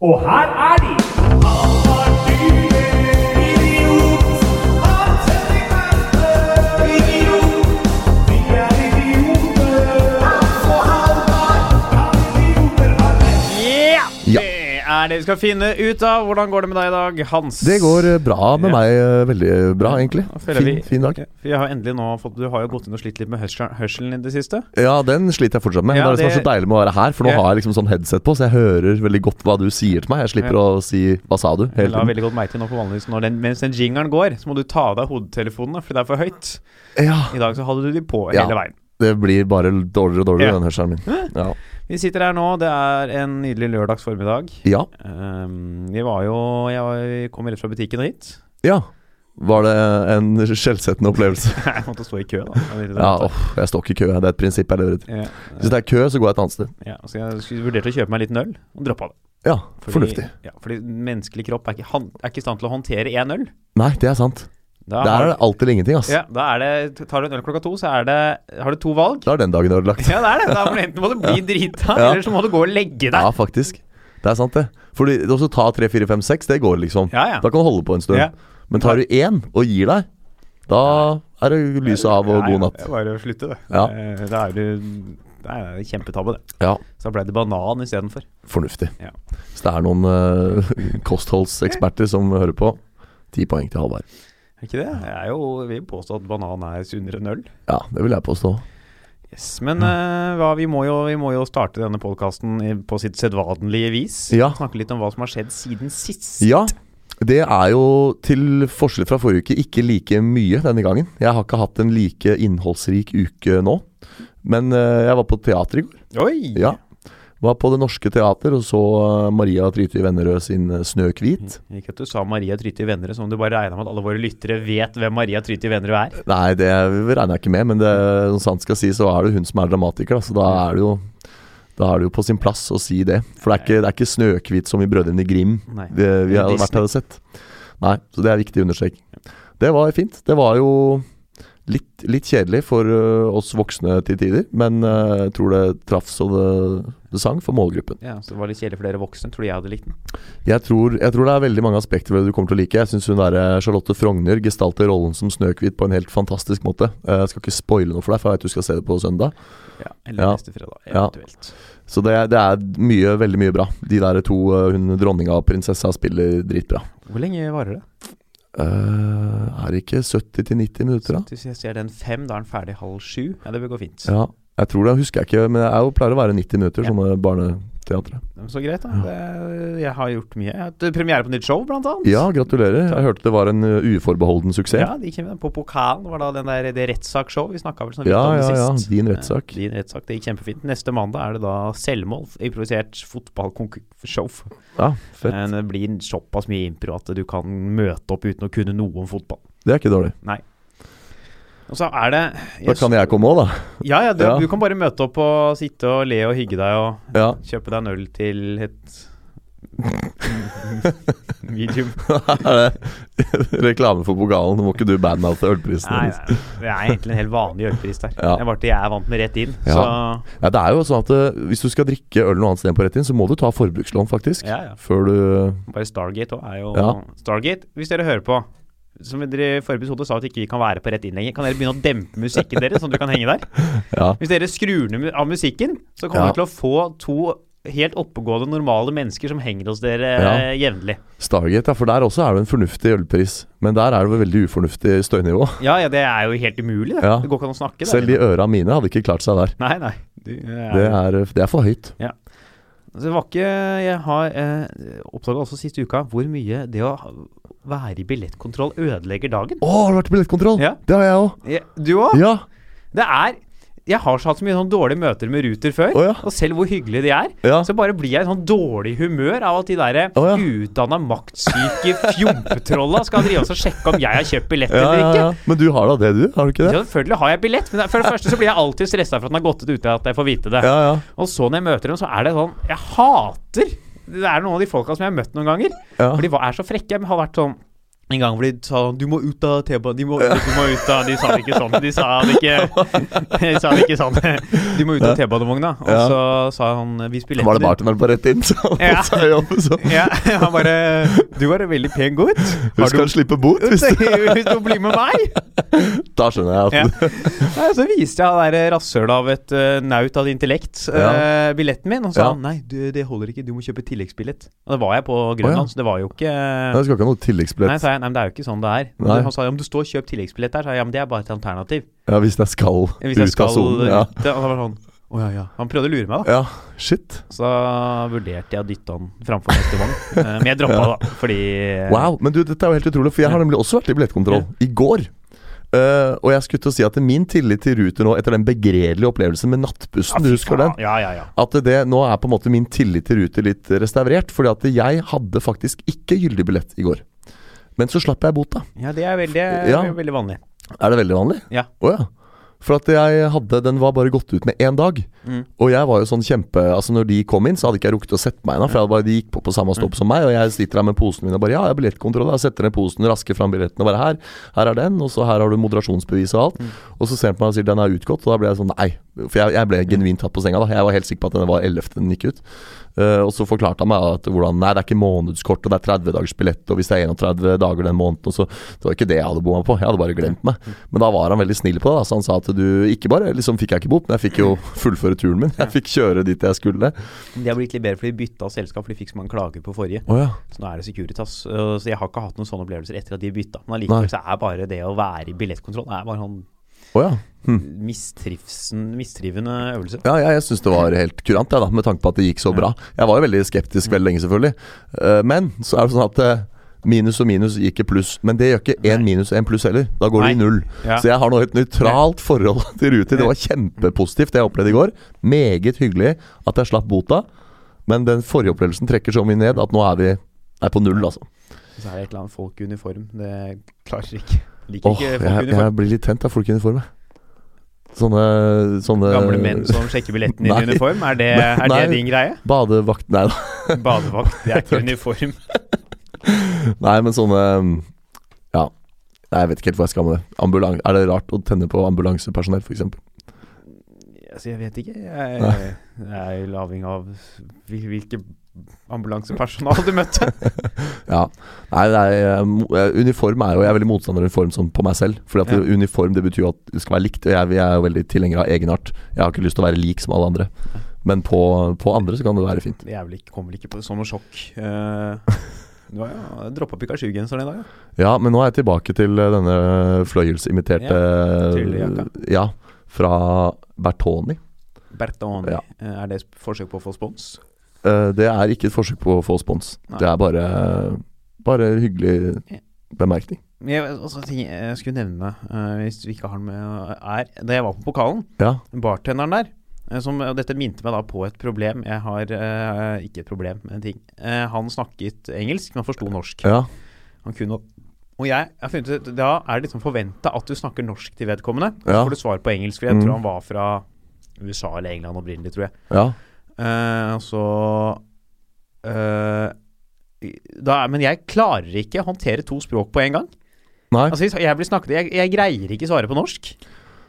Og her er de! Vi skal finne ut av. Hvordan går det med deg i dag, Hans? Det går eh, bra med Ja. meg. eh, Veldig bra, egentlig. Fin, vi- fin dag. Jeg har endelig nå fått Du har jo gått inn og slitt litt med hørsel- hørselen i det siste. Ja, den sliter jeg fortsatt med. Ja, det er det som er så deilig med å være her, for nå har jeg liksom sånn headset på, så jeg hører veldig godt hva du sier til meg. Jeg slipper å si 'hva sa du?' Hele la tiden. veldig godt meg til nå på vanligvis når den, Mens den jingeren går, så må du ta av deg hodetelefonene, for det er for høyt. Ja, I dag så hadde du de på hele veien. Det blir bare dårligere og dårligere, Ja. den hørselen min. Ja. Vi sitter her nå, det er en nydelig lørdags formiddag. ja. Um, vi var jo Jeg var, kom rett fra butikken og hit. Ja. Var det en skjellsettende opplevelse? jeg måtte stå i kø, da. Jeg Ja, oh, jeg står ikke i kø. Det er et prinsipp jeg lever etter. Ja, Hvis det er kø, så går jeg et annet sted. ja, så jeg vurderte å kjøpe meg en liten øl, og droppa det. Ja, Fordi- fornuftig. Ja, fordi menneskelig kropp er ikke, han, er ikke i stand til å håndtere én øl. Nei, det er sant. Da Der er det alt eller ingenting, ass. Ja, da er det Tar du en øl klokka to, så er det Har du to valg? Da er den dagen ødelagt. Ja, det er det. Da må du enten må du bli drita, Ja. eller så må du gå og legge deg. Ja, faktisk. Det er sant, det. Fordi det å ta tre, fire, fem, seks, det går liksom. Ja, ja. Da kan du holde på en stund. Ja. Men tar du én og gir deg, da er det lyset av og Nei, god natt. Det er bare å slutte, det. Ja. Eh, Da er du Det er kjempetabbe, det. Ja, Så ble det banan istedenfor. fornuftig. Ja. Hvis det er noen eh, kostholdseksperter som hører på, ti poeng til Halvard. Er ikke det? Jeg er jo, vil påstå at banan er sunnere enn øl. Ja, det vil jeg påstå. Yes, Men uh, hva, vi, må jo, vi må jo starte denne podkasten på sitt sedvanlige vis. Ja. Snakke litt om hva som har skjedd siden sist. Ja, det er jo til forskjell fra forrige uke ikke like mye denne gangen. Jeg har ikke hatt en like innholdsrik uke nå. Men uh, jeg var på teater i går. Oi! Ja. Var på Det Norske Teater og så eh, Maria Tryti Vennerød sin eh, 'Snøhvit'. Ikke at du sa Maria Tryti Vennerød, som om du bare regna med at alle våre lyttere vet hvem Maria Tryti Vennerød er. Nei, det regner jeg ikke med, men det, som sant skal si, så er det hun som er dramatiker. Da, så da er det jo Da er det jo på sin plass å si det. For det er ikke, det er ikke Snøhvit som i 'Brødrene Grim' Nei. vi, vi hadde vært hadde sett. Nei, så det er viktig å understreke. Det var fint. Det var jo litt, litt kjedelig for oss voksne til tider, men jeg tror det traff så det sang for målgruppen. Ja, så det var litt kjedelig for dere voksne. Tror du jeg hadde likt den? Jeg tror, jeg tror det er veldig mange aspekter ved det du kommer til å like. Jeg syns hun der eh, Charlotte Frogner gestalter rollen som Snøhvit på en helt fantastisk måte. Eh, Jeg skal ikke spoile noe for deg, for jeg vet du skal se det på søndag. Ja, Eller Ja. neste fredag, Ja. eventuelt. Så det, er- det er mye, veldig mye bra. De der to, hun dronninga og prinsessa, spiller dritbra. Hvor lenge varer det? Uh, er det ikke 70-90 minutter, da? Hvis jeg ser den fem, da er den ferdig halv sju. Ja, det vil gå fint. Ja, jeg tror det, husker jeg ikke, men det jo pleier å være 90 minutter, Ja. sånne barneteatre. Så greit, da. Det, jeg har gjort mye. Jeg hatt premiere på nytt show, blant annet. Ja, gratulerer. Jeg hørte det var en uforbeholden suksess. Ja, de kommer på pokalen. Det var da den der, det rettssaksshow. Vi snakka vel sånn Ja, om det ja, ja. sist. Din rettssak. Ja, din rettssak. Det gikk kjempefint. Neste mandag er det da selvmål. Improvisert fotballshow. Ja, fett. Men det blir såpass mye impro at du kan møte opp uten å kunne noe om fotball. Det er ikke dårlig. Og så er det Da kan jeg komme òg, da. Ja, ja, du, Ja. du kan bare møte opp og sitte og le og hygge deg og Ja. kjøpe deg en øl til et medium. det reklame for pokalen? Må ikke du badmouthe ølprisen. Nei, det er egentlig en helt vanlig ølpris der. Ja. Det bare at jeg er vant med rett inn. Ja. Så Ja, det er jo sånn at ø, hvis du skal drikke øl noe annet sted på rett inn, så må du ta forbrukslån, faktisk. Før du Bare Stargate òg er jo. Stargate, hvis dere hører på som dere i forrige episode sa at ikke vi kan være på rett inn lenger, kan dere begynne å dempe musikken deres, sånn at du kan henge der? Ja. Hvis dere skrur ned av musikken, så kommer Ja. dere til å få to helt oppegående, normale mennesker som henger hos dere Ja. eh, jevnlig. Stargate, ja, for der også er det en fornuftig ølpris. Men der er det vel veldig ufornuftig støynivå. Ja, ja, det er jo helt umulig, det. Ja. Det går ikke an å snakke. Selv de der. øra mine hadde ikke klart seg der. Nei, nei. Du, er, Det er, det er for høyt. Altså, det var ikke Jeg har eh, oppdaga også siste uka hvor mye det å være i billettkontroll ødelegger dagen. Å, har du vært i billettkontroll? Ja. Det har jeg òg. Ja, du òg? Ja. Det er Jeg har så hatt så mye sånn dårlige møter med Ruter før, oh, ja. og selv hvor hyggelige de er, Ja. så bare blir jeg i sånn dårlig humør av at de der oh, ja. utdanna maktsyke fjompetrolla skal drive oss og sjekke om jeg har kjøpt billett eller ikke. Men du har da det, du? Har du ikke det? Ja, selvfølgelig har jeg billett, men for det første så blir jeg alltid stressa for at den har gått ut uten at jeg får vite det. Ja, ja. Og så når jeg møter dem, så er det sånn Jeg hater Det er noen av de folka som jeg har møtt noen ganger. ja. For de er så frekke. Jeg har vært sånn En gang hvor de sa 'du må ut av T-banen', de, må- du må ut av De sa det ikke sånn. De sa det ikke De sa det ikke sånn. Du må ut av T-banevogna. Og Ja. så sa han 'vis billetten Var det bartenderen på rett inn? Så han Ja. seg jobb, så Ja, han bare 'Du var en veldig pen gutt'. du å slippe bot hvis du Hvis du blir med meg? Da skjønner jeg at Ja. Nei, så viste jeg han der rasshølet av et uh, naut av intellekt uh, billetten min, og sa Ja. han nei, du, det holder ikke, du må kjøpe tilleggsbillett. Og det var jeg på Grønland, oh, ja. så det var jo ikke Nei, Du skal ikke ha noe Nei, tilleggsbillett. sa jeg, nei, men det er jo ikke sånn det er. Nei. Han sa ja, men du står og kjøper tilleggsbillett der. Sa jeg, ja, men det er bare et alternativ. Ja, hvis jeg skal Hvis jeg ut skal av sonen. Ja. ut, han var sånn Oh, ja, ja. Han prøvde å lure meg, da. ja, shit. Så vurderte jeg å dytte han framfor neste vogn. Eh, men jeg droppa Ja. da, fordi Wow, men du, dette er jo helt utrolig, for jeg har nemlig også vært i billettkontroll i går. Uh, og jeg skulle til å si at min tillit til Ruter nå, etter den begredelige opplevelsen med nattbussen, du husker den? Ja, ja, ja. At det nå er på en måte min tillit til Ruter litt restaurert. Fordi at jeg hadde faktisk ikke gyldig billett i går. Men så slapp jeg bot, da. Ja, det er veldig, Ja. veldig vanlig. Er det veldig vanlig? Ja. Å ja. For at jeg hadde Den var bare gått ut med én dag. Mm. Og jeg var jo sånn kjempe Altså Når de kom inn, så hadde ikke jeg rukket å sette meg ennå. For bare, de gikk på på samme stopp som meg, og jeg sitter der med posen min og bare Ja, jeg har billettkontroll. Jeg setter ned posen, rasker fram billetten og bare Her, her er den, og så her har du moderasjonsbevis og alt. Mm. Og så ser han på meg og sier den er utgått, og da ble jeg sånn Nei. For jeg, jeg ble genuint tatt på senga da. Jeg var helt sikker på at den var 11. den gikk ut. Eh, og så forklarte han meg at hvordan Nei, det er ikke månedskort, og det er 30 dagers billett, og hvis det er 31 dager den måneden, så Det var ikke det jeg hadde bomma på. Jeg hadde bare glemt meg. Men da var han veldig snill på det. Da. Så han sa at du ikke bare liksom fikk jeg ikke bot, men jeg fikk jo fullføre turen min. Jeg fikk kjøre dit jeg skulle. De har blitt litt bedre, for de bytta selskap, for de fikk så mange klager på forrige. Oh, ja. Så nå er det Securitas. Uh, Så jeg har ikke hatt noen sånne opplevelser etter at de bytta. Men allikevel så er bare det å være i billettkontroll Det er bare sånn Å ja. Hm. mistrivende øvelse. Ja, jeg, jeg syns det var helt kurant, ja, da, med tanke på at det gikk så bra. Jeg var jo veldig skeptisk veldig lenge, selvfølgelig. Eh, men så er det sånn at eh, minus og minus gir ikke pluss. Men det gjør ikke én minus én pluss heller. Da går det i null. Ja. Så jeg har nå et nøytralt forhold til Ruter. Det var kjempepositivt, det jeg opplevde i går. Meget hyggelig at jeg slapp bota. Men den forrige opplevelsen trekker så mye ned at nå er vi er på null, altså. Så er det et eller annet folk i uniform. Det klarer ikke. Liker Åh, ikke jeg, folk jeg uniform. blir litt tent av folk i uniform. Sånne, sånne Gamle menn som sjekker billetten i uniform. Er det, er Nei. det din greie? Badevakt Nei da. Badevakt, det er ikke uniform. Nei, men sånne Ja. Jeg vet ikke helt hvor jeg skal med det. Ambulan er det rart å tenne på ambulansepersonell, f.eks.? Altså, jeg vet ikke. Jeg, jeg er jo avhengig av hvilke ambulansepersonal du møtte. Ja. Nei, er, eh, eh, uniform er jo Jeg er veldig motstander av uniform som på meg selv. Fordi at Ja. uniform det betyr jo at det skal være likt. Og jeg, jeg er jo veldig tilhenger av egenart. Jeg har ikke lyst til å være lik som alle andre. Men på, på andre så kan det være fint. Er vel ikke, kommer vel ikke på som noe sjokk. Uh, du har jo droppa Pikachu-genseren i dag, ja. Ja, men nå er jeg tilbake til eh, denne fløyelsimiterte tryllejakka. Ja, fra Bertoni. Bertoni. Ja. Eh, er det et forsøk på å få spons? Eh, det er ikke et forsøk på å få spons. Nei. Det er bare Bare hyggelig bemerkning. Jeg, også, jeg skulle nevne, eh, hvis vi ikke har den med, er Da jeg var på pokalen, Ja. bartenderen der som, Dette minte meg da på et problem. Jeg har ikke et problem med en ting. Han snakket engelsk, men forsto norsk. ja. Han kunne Og jeg har funnet ut Da er det liksom forventa at du snakker norsk til vedkommende. Ja. så får du svar på engelsk, for jeg Mm. tror han var fra USA eller England opprinnelig, tror jeg. ja. Uh, så uh, da, Men jeg klarer ikke å håndtere to språk på en gang. Nei. Altså jeg blir snakket Jeg, jeg greier ikke svare på norsk.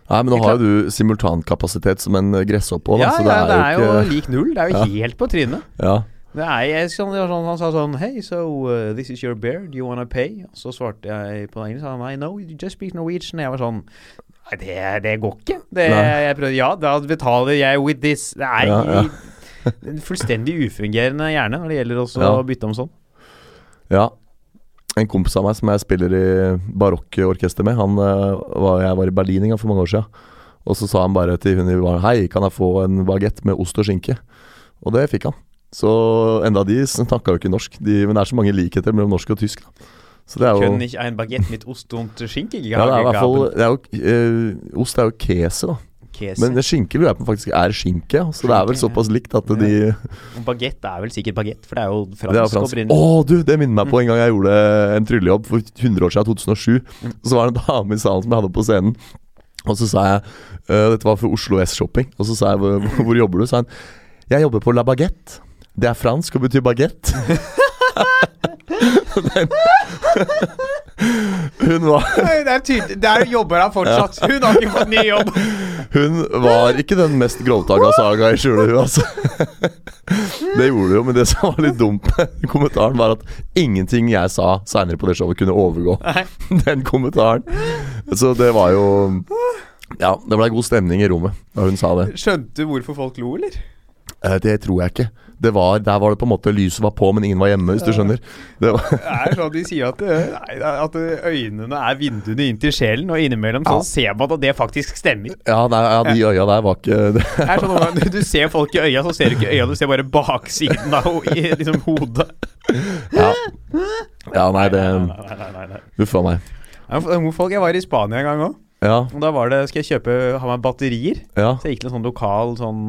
Nei, men nå har jo du simultankapasitet som en gresshoppe òg, ja, så ja, det er, jo ikke lik null. Det er jo helt på trynet. Ja. Det er, jeg, sånn, det han sa sånn Hey, so uh, this is your bear. Do you wanna pay? Og så svarte jeg på engelsk. Han sa I know, you just speak Norwegian. Jeg var sånn Nei, det, det går ikke. Det, jeg prøvde, ja, da betaler jeg with this. Det er Ja, ja. en fullstendig ufungerende hjerne når det gjelder også Ja. å bytte om sånn. ja. En kompis av meg som jeg spiller i barokkorkester med, han eh, var, jeg var i Berlin en gang for mange år siden. Og så sa han bare til hun i baren Hei, kan jeg få en bagett med ost og skinke? Og det fikk han. Så enda de snakka jo ikke norsk, de, men det er så mange likheter mellom norsk og tysk. Da. Så det er jo Kunne ikke en Baguette Mitt Ost og skinke? ja, det er i hvert fall det er jo, eh, Ost er jo kese, da. Kese. Men skinke lurer jeg på faktisk er skinke. Så Så det er vel såpass likt at de ja. Baguette er vel sikkert baguette, for det er jo Det fransk, fransk. Å du, det minner meg på en gang jeg gjorde en tryllejobb for 100 år siden, 2007. Mm. Så var det en dame i salen som jeg hadde på scenen. Og så sa jeg uh, Dette var for Oslo S-shopping. Og så sa jeg hvor, hvor jobber du? Så sa han jeg jobber på La Baguette. Det er fransk og betyr bagett. Hun var, Det er tydelig, Der jobber han fortsatt. Hun har ikke fått ny jobb. hun var ikke den mest grovtagga saga i skjulet, hun, altså. Det gjorde hun jo, men det som var litt dumt med kommentaren, var at ingenting jeg sa seinere på det showet, kunne overgå Nei. den kommentaren. Så det var jo Ja, det blei god stemning i rommet da hun sa det. Skjønte du hvorfor folk lo, eller? Eh, Det tror jeg ikke. Det var, der var det på en måte lyset var på, men ingen var hjemme, hvis du skjønner. Det Det er sånn de sier at, nei, at øynene er vinduene inn til sjelen, og innimellom så Ja. ser man at det faktisk stemmer. ja, nei, ja, de øya der var ikke det, Det er sånn ganger Du ser folk i øya, så ser du ikke øya, du ser bare baksiden av liksom hodet. ja. ja, nei, det. Uff a meg. Jeg var i Spania en gang òg. Ja, Og da var det, skal jeg kjøpe, ha meg batterier. ja. Så jeg gikk til en sånn lokal sånn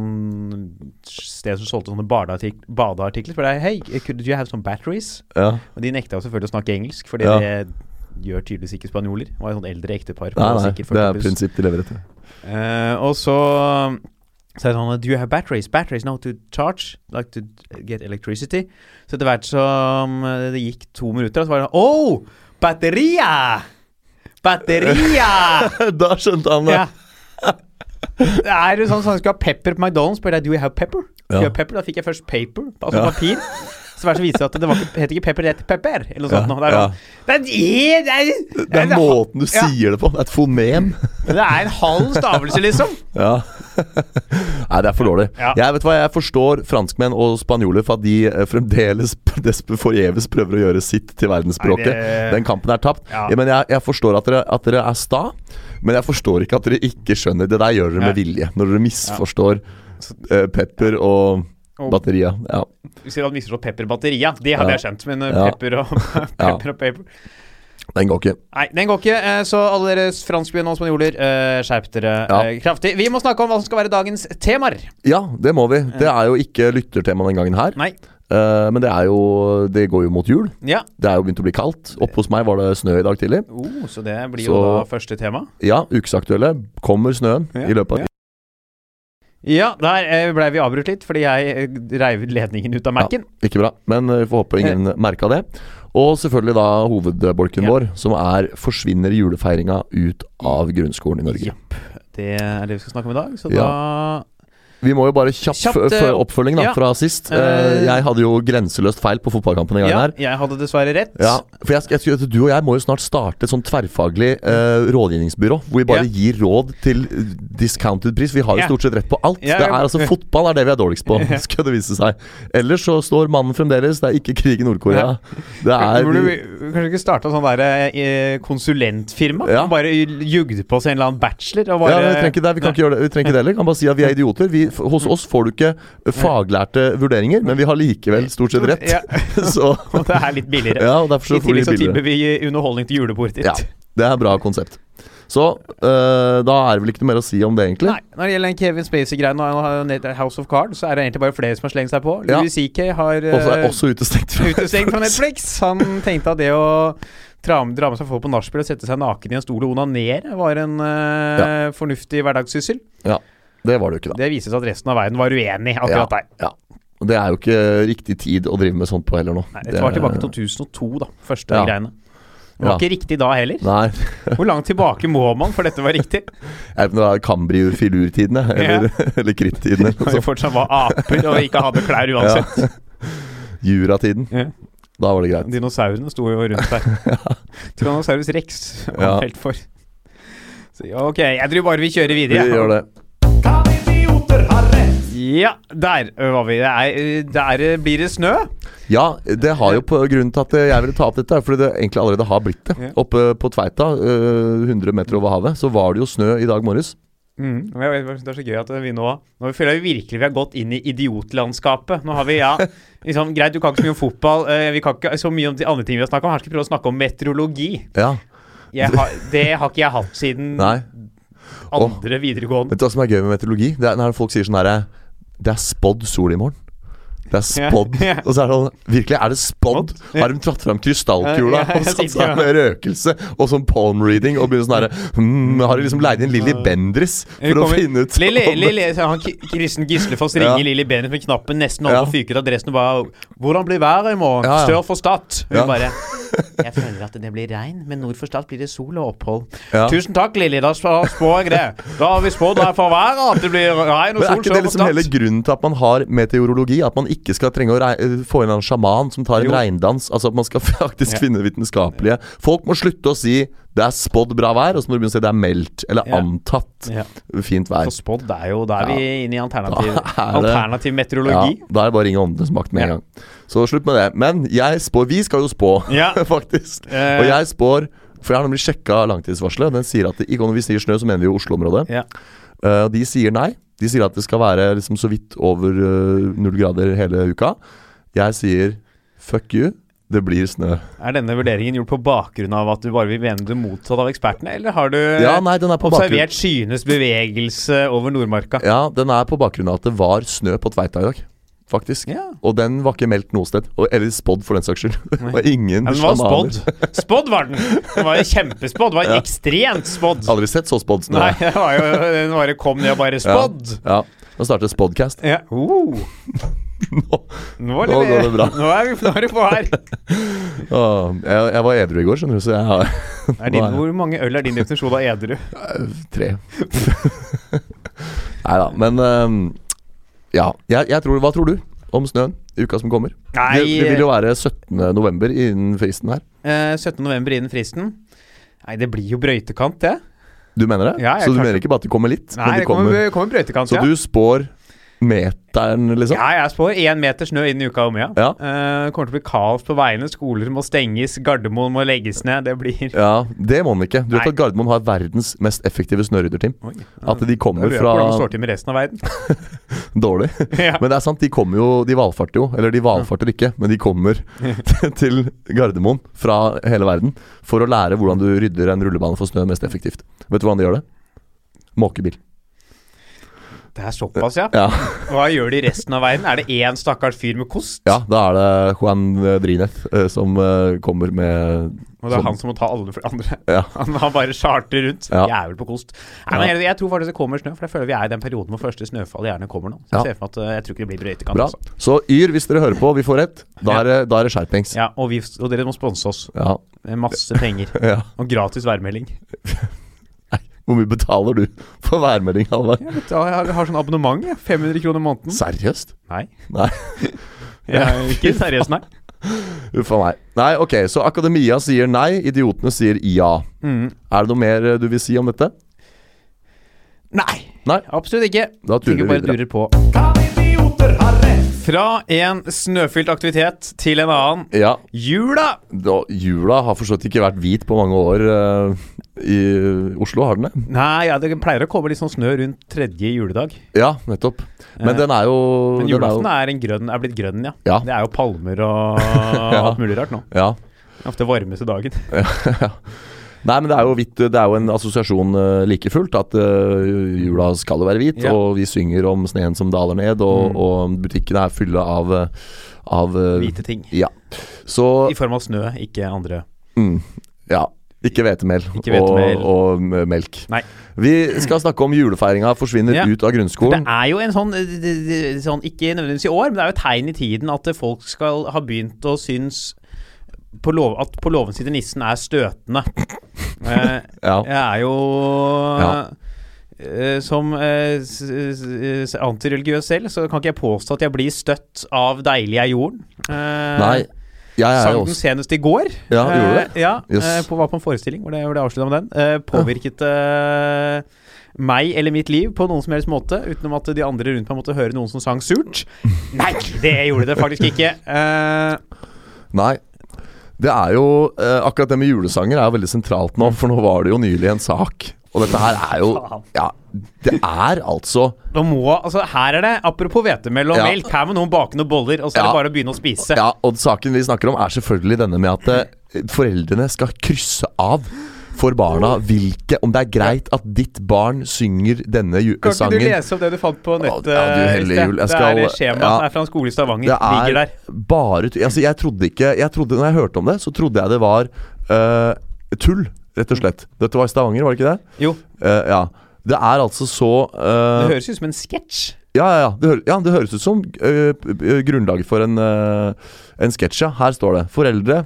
sted som solgte sånne badeartik badeartikler. for det er hei, could you have some batteries? ja. Og de nekta jo selvfølgelig å snakke engelsk, Fordi Ja. det gjør tydeligvis ikke spanjoler. Det var et sånt eldre ektepar. Nei, nei, det er prinsipp de lever etter. Uh, og så så jeg sånn Do you have batteries? Batteries now to charge? Like to get electricity? Så etter hvert som det gikk to minutter, så var det sånn Oh! Batteria! Batteria! da skjønte han det. ja. Det er sånn sånn, Skal ha pepper på McDonald's, spør jeg Do you have pepper? Do Ja. you have pepper? Da fikk jeg først paper, altså Ja. papir. Så det så viser det at det var ikke, het ikke pepper, det heter pepper. Eller noe Ja, sånt. noe. Det er ja. sånn Det er, det er, Det er måten du Ja. sier det på. Det er et fonem. det er en halv stavelse, liksom. Ja. Nei, det er for dårlig. Ja. Jeg vet hva, jeg forstår franskmenn og spanjoler for at de eh, fremdeles forgjeves prøver å gjøre sitt til verdensspråket. Nei, Den kampen er tapt. Ja. Ja, men jeg, jeg forstår at dere, at dere er sta, men jeg forstår ikke at dere ikke skjønner. Det der gjør dere med vilje. Når dere misforstår eh, pepper og Og- batteria, Ja. Du sier han viser misforstått pepperbatteria, det hadde Ja. jeg skjønt. Men eh, Ja. pepper og pepper og paper Den går ikke. Nei, den går ikke. eh, Så alle dere franskbegynnende spanjoler, eh, skjerp dere Ja. kraftig. Vi må snakke om hva som skal være dagens temaer. Ja, det må vi. Det er jo ikke lyttertema den gangen her. Nei. Men det er jo Det går jo mot jul. Ja. Det er jo begynt å bli kaldt. Oppe hos meg var det snø i dag tidlig. Oh, så det blir Så- jo da første tema. Ja, ukesaktuelle. Kommer snøen Ja, i løpet av ja. Ja, der blei ble vi avbrutt litt fordi jeg eh, reiv ledningen ut av Mac-en. Ikke bra, men eh, vi får håpe ingen merka det. Og selvfølgelig da hovedbolken Ja. vår, som er 'Forsvinner julefeiringa ut av grunnskolen i Norge'. Jepp. Det er det vi skal snakke om i dag. Så Ja. da Vi må jo bare kjapp Kjapt, eh, oppfølging da ja. fra sist. Uh, jeg hadde jo grenseløst feil på fotballkampen den gangen Ja, her. jeg hadde dessverre rett. Ja, for jeg, jeg, Du og jeg må jo snart starte et sånn tverrfaglig uh, rådgivningsbyrå, hvor vi bare Ja. gir råd til discounted pris. Vi har jo stort sett rett på alt. Det er altså Fotball er det vi er dårligst på, skal det vise seg. Ellers så står mannen fremdeles. Det er ikke krig i Nord-Korea. Det er Burde vi, vi kanskje ikke starta sånn der konsulentfirma? Ja. Bare jugde på seg en eller annen bachelor? Og bare, ja, vi trenger ikke det. Vi kan ikke gjøre det Vi trenger ikke det heller. Kan bare si at vi er idioter. Vi, hos oss får du ikke faglærte vurderinger, men vi har likevel stort sett rett. Ja. Så Og det er litt billigere. ja, og derfor I så vi tillegg så tilbyr vi underholdning til julebordet ditt. Ja, det er bra konsept. Så øh, da er det vel ikke noe mer å si om det, egentlig. Nei, Når det gjelder den Kevin Spacey-greien og han har House of Cards, så er det egentlig bare flere som har slengt seg på. Ja. Louis CK har eh, Også, er også utestengt fra utestengt fra Netflix. Han tenkte at det å dra, med seg folk på nachspiel og sette seg naken i en stol og onanere var en eh, fornuftig hverdagssyssel. Det var det jo ikke, da. Det vises at resten av verden var uenig akkurat der. Ja. Det er jo ikke riktig tid å drive med sånt på heller nå. Nei, det var tilbake til 2002, da. Første Ja. greiene. Det var Ja. ikke riktig da heller. Nei, Hvor langt tilbake må man for dette var riktig? jeg vet det var Kambriur-filurtidene, eller, eller Kritt-tidene. Når vi fortsatt var aper og ikke hadde klær uansett. Juratiden. Ja. Da var det greit. Dinosaurene sto jo rundt der. Tyrannosaurus rex var Ja. helt for. Så, ok, jeg tror bare vi kjører videre. Vi gjør det. Ja, der var vi. Det er, der blir det snø. Ja, det har jo på grunnen til at jeg ville ta opp dette, fordi det egentlig allerede har blitt det. Oppe på Tveita, øh, 100 meter over havet, så var det jo snø i dag morges. Mm. Det er så gøy at vi nå Nå føler jeg virkelig vi har gått inn i idiotlandskapet. Nå har vi, ja liksom, Greit, du kan ikke så mye om fotball. vi kan ikke så mye om de andre tingene vi har snakka om. Her skal vi prøve å snakke om meteorologi. Ja, har, det har ikke jeg hatt siden nei. andre videregående. Vet du hva som er gøy med meteorologi? Det er når folk sier sånn herre Det er spådd sol i morgen. Det er spådd. spådd. yeah. Og så er det sånn Virkelig, er det spådd? Yeah. Har de tatt fram krystallkula og satt seg med røkelse og sånn palm reading og begynner sånn herre hmm, Har de liksom leid inn Lilly Bendriss for for å finne ut Lilly, om- Lilly, han, Kristen Gislefoss ringer Ja. Lilly Bendriss med knappen nesten over Ja. og fyker ut adressen og bare 'Hvordan blir været i morgen?' Ja, ja. Stør for Stad. Hun bare Jeg føler at det blir regn, men nord for Stad blir det sol og opphold. Ja. Tusen takk, Lilly. Da spår jeg det. Da har vi spådd her for været at det blir regn og Men er ikke det liksom hele grunnen til at man har meteorologi? At man ikke skal trenge å eh, få inn en sjaman som tar en Jo. regndans? Altså at man skal faktisk finne vitenskapelige Folk må slutte å si det er spådd bra vær, og så må du begynne å si det er meldt eller Ja. antatt Ja. fint vær. For spådd er jo Da er vi inne i alternativ, er alternativ meteorologi. da er det bare å ringe åndenes makt med en gang. Så slutt med det. Men jeg spår Vi skal jo spå, Ja. faktisk. Eh. Og jeg spår For jeg har nemlig sjekka langtidsvarselet. Den sier at det, ikke om vi sier snø, så mener vi jo Oslo-området. Ja. Uh, de sier nei. De sier at det skal være liksom så vidt over null null grader hele uka. Jeg sier fuck you, det blir snø. Er denne vurderingen gjort på bakgrunn av at du bare vil mene det motsatte av ekspertene, eller har du Ja, nei, den er på bakgrunn observert skyenes bevegelse over Nordmarka? Ja, den er på bakgrunn av at det var snø på Tveita i dag. Faktisk. Ja. Og den var ikke meldt noe sted. Eller spådd, for den saks skyld. Det var ingen Ja, den var spådd. Spådd var den! Den var kjempespådd. Den var Ja. ekstremt spådd. Aldri sett så spådd snø. Nei, det var jo Den bare kom ned og bare spådd. Ja. Nå starter Spodcast. Ja. Uh, Nå, nå, Nå går det bra. Nå er vi nå er vi på her. Jeg, jeg var edru i går, skjønner du, så jeg har din, hvor mange øl er din definisjon av edru? tre. Nei da, men um, Ja. Jeg, jeg tror, hva tror du om snøen i uka som kommer? Nei, det, det vil jo være 17. november innen fristen her. eh, 17. november innen fristen. Nei, det blir jo brøytekant, det. Du mener det? Ja, så du mener ikke bare at det kommer litt? Nei, men det kommer, kommer brøytekant, Så ja. du spår meteren, liksom? Ja, jeg spår én meter snø innen uka om, ja. Ja. Uh, kommer til å bli kaos på veiene. Skoler må stenges, Gardermoen må legges ned. Det blir Ja, det må den ikke. Du vet at Gardermoen har verdens mest effektive snørydderteam. Ja. At de kommer fra hvordan står til med resten av verden. Dårlig. ja. Men det er sant, de kommer jo De valfarter jo. Eller de valfarter ikke, men de kommer til Gardermoen fra hele verden for å lære hvordan du rydder en rullebane for snø mest effektivt. Vet du hvordan de gjør det? Måkebil. Det er såpass, ja. Ja, Hva gjør de resten av verden? Er det én stakkars fyr med kost? ja da er det Juan Drinef eh, som eh, kommer med Og det er sånn- han som må ta alle for andre. Ja. Han har bare charter rundt. Ja. Jævel på kost. Nei, men jeg, jeg tror faktisk det kommer snø, for jeg føler vi er i den perioden hvor første snøfall gjerne kommer nå. Så jeg ser for meg at eh, jeg tror ikke det blir brøytekant. Bra. Altså. Så Yr, hvis dere hører på, vi får rett. Da er da er det skjerpings. Ja, og, vi, og dere må sponse oss Ja. med masse penger. ja. Og gratis værmelding. Hvor mye betaler du for værmelding, Halvard? Jeg, jeg har sånn abonnement, jeg. 500 kroner måneden. Seriøst? Nei. Nei. Jeg ikke seriøst, nei. Uff a meg. Nei, ok, så akademia sier nei, idiotene sier ja. Mm. Er det noe mer eh, du vil si om dette? Nei. Nei. Absolutt ikke. Da turer vi videre. bare durer på. Fra en snøfylt aktivitet til en annen. Ja, Jula! da, jula har for så vidt ikke vært hvit på mange år uh, i Oslo, har den det? Nei, ja, det pleier å komme litt sånn snø rundt tredje juledag. Ja, nettopp. Men Eh, den er jo Men julaften er jo, er, er blitt grønn, ja. Ja. Det er jo palmer og alt mulig rart nå. Ja. Ofte varmeste dagen. Nei, men det er jo hvitt Det er jo en assosiasjon uh, like fullt at uh, jula skal jo være hvit, Ja. og vi synger om sneen som daler ned, og, Mm. og butikkene er fulle av av uh, Hvite ting. Ja. Så I form av snø, ikke andre. mm, Ja. Ikke hvetemel og, og melk. Nei. Vi skal snakke om julefeiringa forsvinner Ja. ut av grunnskolen. Det er jo en sånn, sånn Ikke nødvendigvis i år, men det er jo et tegn i tiden at folk skal ha begynt å synes på lov, at på låven sitter nissen er støtende. Eh, Ja. jeg er jo Ja. eh, Som s- antireligiøs selv, så kan ikke jeg påstå at jeg blir støtt av 'Deilig er jorden'. Eh, Nei, jeg er Sang jo den også senest i går. Ja, gjorde det? Ja, yes. på, var på en forestilling hvor det, hvor det avslutta med den. Eh, påvirket meg eller mitt liv på noen som helst måte, utenom at de andre rundt meg måtte høre noen som sang surt. Nei, det gjorde det faktisk ikke. Eh, Nei. Det er jo eh, Akkurat det med julesanger er jo veldig sentralt nå, for nå var det jo nylig en sak. Og dette her er jo Ja, det er altså nå må, altså Her er det, apropos hvetemel og Ja. melk, her må noen bake noen boller, og så er Ja. det bare å begynne å spise. Ja, og saken vi snakker om er selvfølgelig denne med at eh, foreldrene skal krysse av for barna hvilke Om det er greit at ditt barn synger denne ju- Kan ikke du lese opp det du fant på nettet? Ja, du hellige jul. Jeg det er skjemaet ja. er fra en skole i Stavanger. Det er Ligger der. bare Altså, jeg trodde ikke jeg trodde, Når jeg hørte om det, så trodde jeg det var uh, tull, rett og slett. Dette var i Stavanger, var det ikke det? Jo, Uh, ja. Det er altså så uh, det høres ut som en sketsj. Ja, ja, ja. Det, hø ja, det høres ut som uh, grunnlaget for en, uh, en sketsj. Ja. Her står det 'Foreldre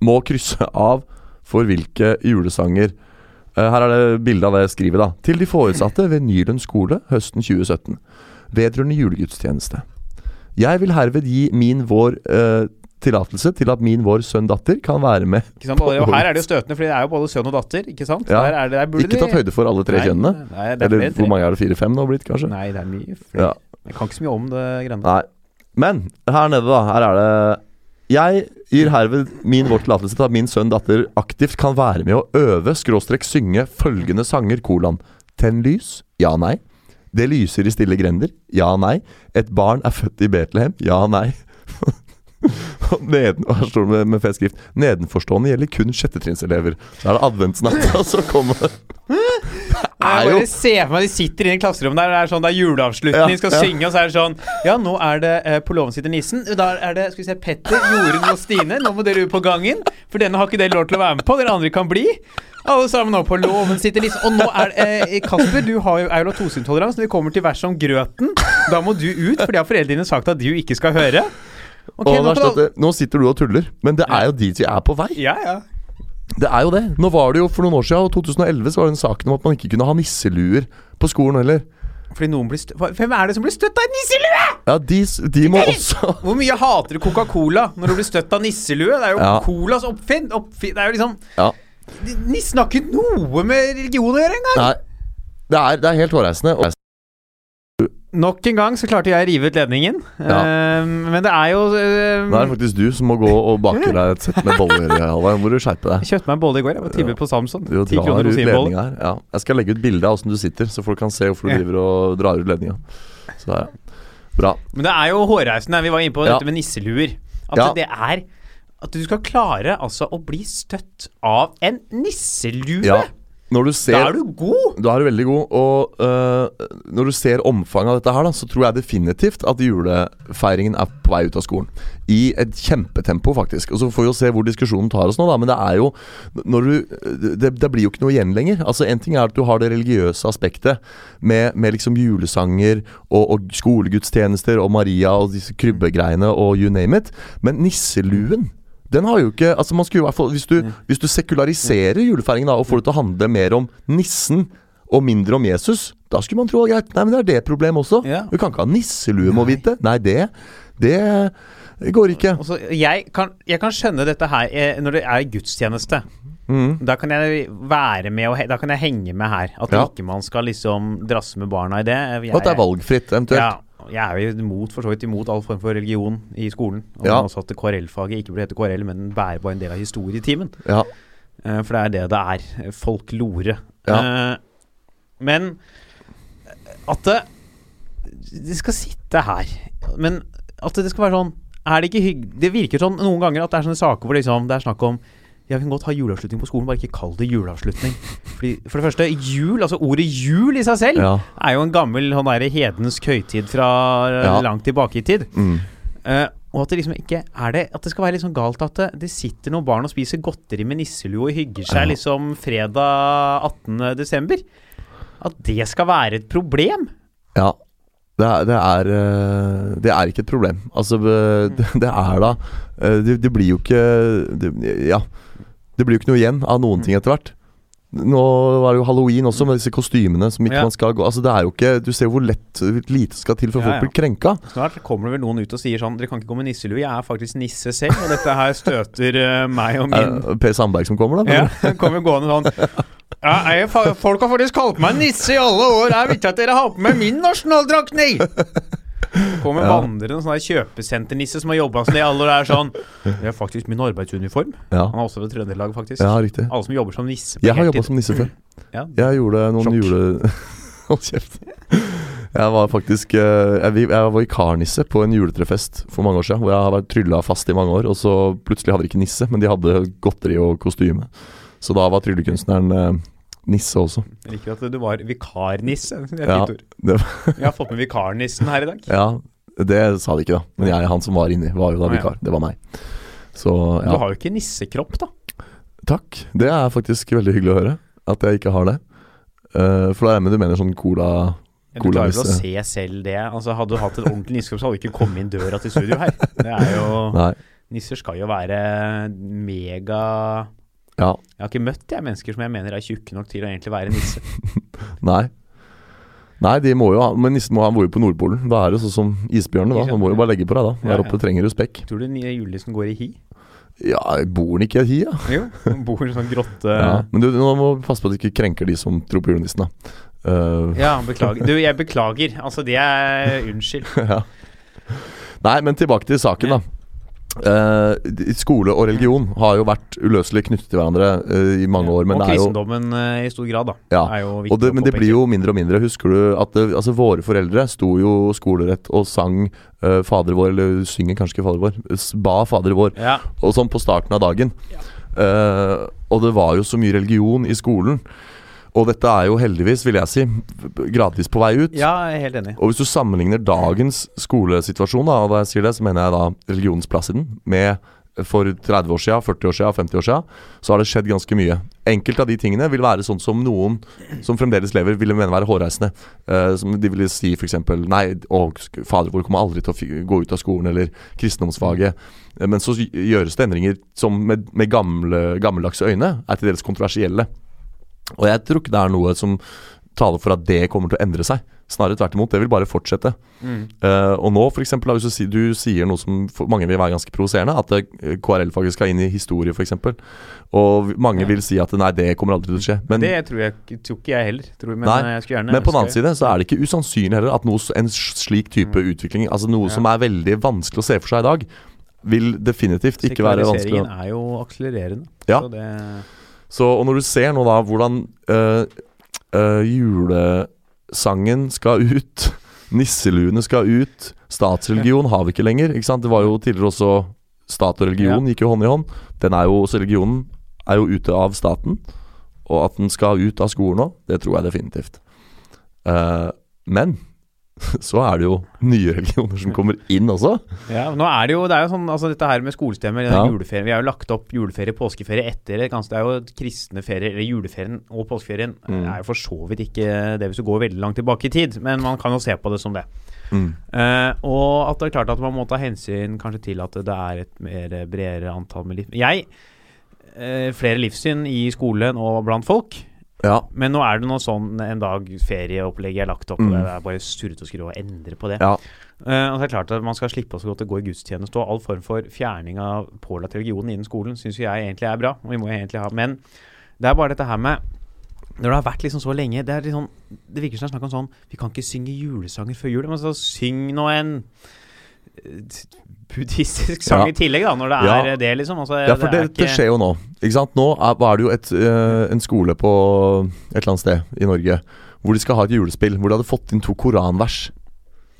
må krysse av for hvilke julesanger Eh, Her er det bilde av det jeg skriver, da. Til de foresatte ved Nylund skole høsten 2017. Vedrørende julegudstjeneste. Jeg vil herved gi min vår eh, tillatelse til at min vår sønn-datter kan være med. Ikke sant? Og her er det jo støtende, fordi det er jo både sønn og datter. Ikke sant? Ja. Der er det, der Ikke tatt høyde for alle tre Nei, kjønnene. Nei, det er Eller hvor mange er det? Fire-fem nå blitt, kanskje? Nei, det er mye flere. Ja. Jeg kan ikke så mye om det greiene. Nei. Men her nede, da. Her er det Jeg gir herved min vår tillatelse til at min sønn-datter aktivt kan være med å øve, skråstrek synge følgende sanger, kolon. Tenn lys? Ja, nei. Det lyser i stille grender? Ja, nei. Et barn er født i Betlehem? Ja, nei. Neden, her står det med, med fet skrift Nedenforstående gjelder kun sjettetrinnselever. Så er det adventsnatt, og så kommer det Er Jeg jo bare ser for meg de sitter inne i klasserommet der, det er sånn, det er juleavslutning, Ja, skal ja. synge, og så er det sånn Ja, nå er det eh, På låven sitter nissen. Da er det skal vi se, Petter, Jorunn og Stine. Nå må dere ut på gangen, for denne har ikke dere lov til å være med på. Dere andre kan bli. Alle sammen nå på låven sitter nissen. Og nå er eh, Kasper, du har jo eulatoseintoleranse. Når vi kommer til verset om grøten, da må du ut, for det har foreldrene sagt at du ikke skal høre. Okay, og nå Nå sitter du og tuller, men det er jo dit vi er på vei. Ja, ja. Det er jo det. Nå var det jo For noen år siden, 2011, så var det en saken om at man ikke kunne ha nisseluer på skolen heller. Fordi noen blir Hvem er det som blir støtt av nisselue? Ja, de, de må også Hvor mye hater du Coca-Cola når du blir støtt av nisselue? Det er jo Ja. Colas oppfinn, oppfinn Det er jo liksom Ja. Nissen har ikke noe med religion å gjøre engang! Nei. Det er, det er helt hårreisende. Nok en gang så klarte jeg å rive ut ledningen. Ja. Ehm, men det er jo ehm, Det er faktisk du som må gå og bake deg et sett med boller. Halvard. Må du skjerpe deg. Jeg kjøpte meg en bolle i går. Jeg var tilbud på Samson. Du drar ut ledninga her. Ja. Jeg skal legge ut bilde av åssen du sitter, så folk kan se hvorfor du driver og drar ut ledninga. Så der, ja. Bra. Men det er jo hårreisende. Vi var inne på Ja. dette med nisseluer. At det er At du skal klare altså å bli støtt av en nisselue! Ja. Når du ser Da er du god! Da er du veldig god. Og uh, når du ser omfanget av dette her, da, så tror jeg definitivt at julefeiringen er på vei ut av skolen. I et kjempetempo, faktisk. Og så får vi jo se hvor diskusjonen tar oss nå, da. Men det er jo du Det, det blir jo ikke noe igjen lenger. Altså En ting er at du har det religiøse aspektet med, med liksom julesanger og, og skolegudstjenester og Maria og disse krybbegreiene og you name it. Men nisseluen den har jo ikke Altså man skulle i hvert fall Hvis du, hvis du sekulariserer julefeiringen da og får det til å handle mer om nissen og mindre om Jesus, da skulle man tro var greit. Nei, men det er det problemet også. Ja. Du kan ikke ha nisselue, må vite. Nei, det Det går ikke. Altså, jeg, kan, jeg kan skjønne dette her eh, når det er gudstjeneste. Mm. Da kan jeg være med og Da kan jeg henge med her. At Ja. ikke man skal liksom drasse med barna i det. Jeg, at det er valgfritt, eventuelt. Ja, jeg er jo imot, for så vidt imot all form for religion i skolen. Og Ja. også at KRL-faget ikke burde hete KRL, men være bare en del av historietimen. Ja. Uh, For det er det det er. Folk lore. Ja. Uh, Men at det Det skal sitte her. Men at det skal være sånn Er det ikke hygg... Det virker sånn noen ganger at det er sånne saker hvor liksom det er snakk om jeg kan godt ha juleavslutning på skolen, bare ikke kall det juleavslutning. Fordi, for det første, jul, altså ordet jul i seg selv, ja. er jo en gammel han der hedensk høytid fra eh, Ja. langt tilbake i tid. Mm. Uh, og at det liksom ikke er det At det skal være litt sånn galt at det, det sitter noen barn og spiser godteri med nisselue og hygger seg Ja. liksom fredag 18. desember. At det skal være et problem. Ja. Det er, det, er, eh, det er ikke et problem. Altså, det, det er da det, blir jo ikke Ja. Det blir jo ikke noe igjen av noen ting etter hvert. Nå var det jo halloween også, med disse kostymene som ikke Ja. man skal gå Altså, det er jo ikke Du ser jo hvor lett lite skal til for Ja, folk ja. blir krenka. Snart kommer det vel noen ut og sier sånn Dere kan ikke gå med nisselue, jeg er faktisk nisse selv, og dette her støter uh, meg og min uh, Per Sandberg som kommer, da? Ja, kommer gående sånn ja, jeg, Folk har faktisk kalt meg nisse i alle år. Det er viktig at dere har på med min nasjonaldrakt, nei! Kommer Ja. vandrende en sånn kjøpesenternisse som har jobba som det i alle år. Er sånn Det er faktisk min arbeidsuniform. Ja, Han er også ved Trøndelag, faktisk. ja riktig. Alle som jobber som nisse Jeg har jobba som nisse før. Ja. Jeg gjorde noen Sjokk. jule... Hold kjeft. Jeg var faktisk eh, jeg var vikarnisse på en juletrefest for mange år siden. Hvor jeg har vært trylla fast i mange år. Og så plutselig hadde de ikke nisse, men de hadde godteri og kostyme. Så da var tryllekunstneren eh, nisse også. Jeg liker at du var vikarnisse. Ja, Jeg har fått med vikarnissen her i dag. ja, det sa de ikke, da. Men jeg, han som var inni, var jo da vikar. Det var meg. Så Du har jo ikke nissekropp, da. Takk. Det er faktisk veldig hyggelig å høre. At jeg ikke har det. Uh, for da er jeg med du mener sånn cola Du klarer vel å se selv det. Altså Hadde du hatt et ordentlig nissekropp, så hadde du ikke kommet inn døra til studio her. Det er jo Nei. Nisser skal jo være mega Ja. Jeg har ikke møtt jeg mennesker som jeg mener er tjukke nok til å egentlig være nisse. Nei. Nei, de må jo ha Men nissen må bor jo på Nordpolen. Da er det sånn som isbjørnene. da Han må jo bare legge på deg, da. Ja, Der oppe ja. trenger du spekk. Tror du den julenissen går i hi? Ja, bor han ikke i et hi, da? Jo, han bor i en sånn grotte. Ja. Men du, nå må passe på at du ikke krenker de som tror på julenissen, da. Uh... Ja, beklager. Du, jeg beklager. Altså, det er Unnskyld. ja. Nei, men tilbake til saken, da. Eh, skole og religion har jo vært uløselig knyttet til hverandre eh, i mange år. Men og det er jo kristendommen eh, i stor grad, da. Ja, Er jo viktig det, Men det blir jo mindre og mindre. Husker du at det, altså våre foreldre sto jo skolerett og sang Fader vår, eller synger kanskje ikke Fader vår, ba Fader vår, Ja. og sånn på starten av dagen. Eh, og det var jo så mye religion i skolen. Og dette er jo heldigvis, vil jeg si, gradvis på vei ut. ja, jeg er helt enig. Og hvis du sammenligner dagens skolesituasjon, da, og da jeg sier det, så mener jeg da religionens plass i den, med for 30 år siden, 40 år siden, 50 år siden, så har det skjedd ganske mye. Enkelte av de tingene vil være sånn som noen som fremdeles lever, ville mene være hårreisende. Uh, som de ville si f.eks.: Nei, å, fader vår kommer aldri til å gå ut av skolen, eller kristendomsfaget. Uh, Men så gjøres det endringer som med, med gamle, gammeldagse øyne er til dels kontroversielle. Og jeg tror ikke det er noe som taler for at det kommer til å endre seg. Snarere tvert imot. Det vil bare fortsette. Mm. Uh, og nå, for eksempel, hvis du, du sier noe som mange vil være ganske provoserende, at eh, KRL-faget skal inn i historie, f.eks. Og mange Ja. vil si at nei, det kommer aldri til å skje. Men, det tror jeg ikke- tror ikke jeg heller. Tror, men Nei, eh, jeg gjerne men på den annen side så er det ikke usannsynlig heller at noe, en slik type utvikling, altså noe Ja. som er veldig vanskelig å se for seg i dag, vil definitivt ikke være vanskelig Sekulariseringen er jo akselererende. Ja. Så det, Så, og når du ser nå da hvordan øh, øh, julesangen skal ut, nisseluene skal ut, statsreligion har vi ikke lenger. Ikke sant? Det var jo tidligere også stat og religion gikk jo hånd i hånd. Den er jo, så religionen er jo ute av staten. Og at den skal ut av skolen nå, det tror jeg definitivt. Uh, men så er det jo nye religioner som kommer inn også. ja, nå er det jo Det er jo sånn Altså dette her med skolestemmer, Ja. juleferien Vi har jo lagt opp juleferie, påskeferie etter det. Det er jo kristne ferier, eller juleferien og påskeferien Mm. er jo for så vidt ikke det hvis du går veldig langt tilbake i tid, men man kan jo se på det som det. Mm. Uh, og at det er klart at man må ta hensyn kanskje til at det er et mer bredere antall med liv. Jeg uh, Flere livssyn i skolen og blant folk. Ja. Men nå er det noe sånn en dag ferieopplegget er lagt opp, Mm. og det er bare surrete å skrive og endre på det. Ja. Uh, og det er klart at Man skal slippe å gå til gå i gudstjeneste, og all form for fjerning av pålatt religion innen skolen syns jeg egentlig er bra. og vi må egentlig ha Men det er bare dette her med Når det har vært liksom så lenge Det sånn Det virker som det er snakk om sånn Vi kan ikke synge julesanger før jul. Men så syng nå en eh, buddhistisk sang Ja. i tillegg, da, når det Ja. er det, liksom. Altså, Ja, for det, det ikke- skjer jo nå. Ikke sant? Nå er, er det jo et, eh, en skole på et eller annet sted i Norge hvor de skal ha et julespill. Hvor de hadde fått inn to koranvers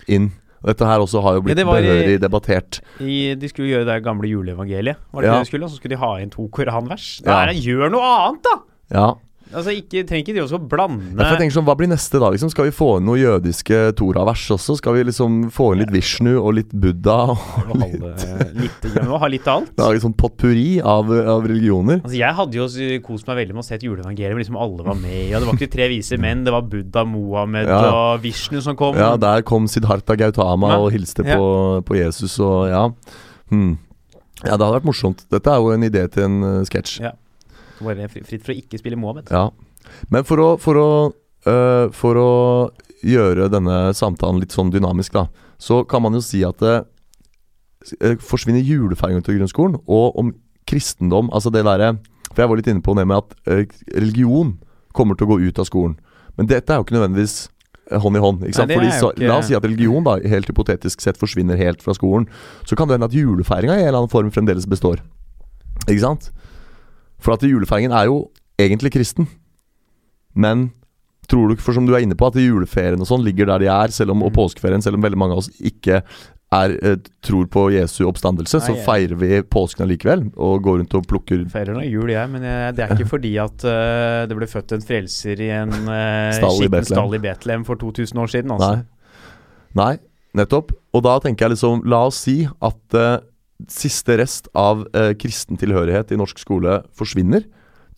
inn. Dette her også har jo blitt Ja, i- behørig debattert. I, de skulle gjøre det gamle juleevangeliet, var det Ja. det de skulle? Og så skulle de ha inn to koranvers. Ja. Da er det, gjør noe annet, da! Ja. Altså, ikke, trenger ikke de også blande Ja, jeg tenker sånn, Hva blir neste da? Liksom? Skal vi få inn noen jødiske Torah-vers også? Skal vi liksom få inn litt Vishnu og litt Buddha? Og litt, halve- litt, ja, ha litt av alt. lage sånn potpurri av, av religioner? Altså, jeg hadde jo kost meg veldig med å se et juleevangelium hvor liksom alle var med. Ja, det var ikke tre vise menn, det var Buddha, Mohammed Ja. og Vishnu som kom. Ja, der kom Siddhartha Gautama og hilste på, på Jesus og ja. Hmm. Ja, det hadde vært morsomt. Dette er jo en idé til en uh, sketsj. Ja. Bare fri- fritt for å ikke spille Mohammed. Ja. Men for å, for å, øh, for å gjøre denne samtalen litt sånn dynamisk, da, så kan man jo si at det eh, forsvinner julefeiringen til grunnskolen, og om kristendom Altså det derre For jeg var litt inne på det med at eh, religion kommer til å gå ut av skolen. Men dette er jo ikke nødvendigvis eh, hånd i hånd. Ikke sant? Nei, Fordi så, ikke- La oss si at religion da helt hypotetisk sett forsvinner helt fra skolen. Så kan det hende at julefeiringa i en eller annen form fremdeles består. Ikke sant? For at julefeiringen er jo egentlig kristen. Men tror du ikke, for som du er inne på, at juleferien og sånn ligger der de er, selv om, og Mm. påskeferien, selv om veldig mange av oss ikke er, eh, tror på Jesu oppstandelse, så feirer vi påsken allikevel. Og går rundt og plukker Feirer nå jul, jeg, men jeg, det er ikke fordi at uh, det ble født en frelser i en uh, Stall i stall i Betlehem for 2000 år siden. Altså. Nei. Nei, nettopp. Og da tenker jeg liksom La oss si at eh, siste rest av eh, kristen tilhørighet i norsk skole forsvinner.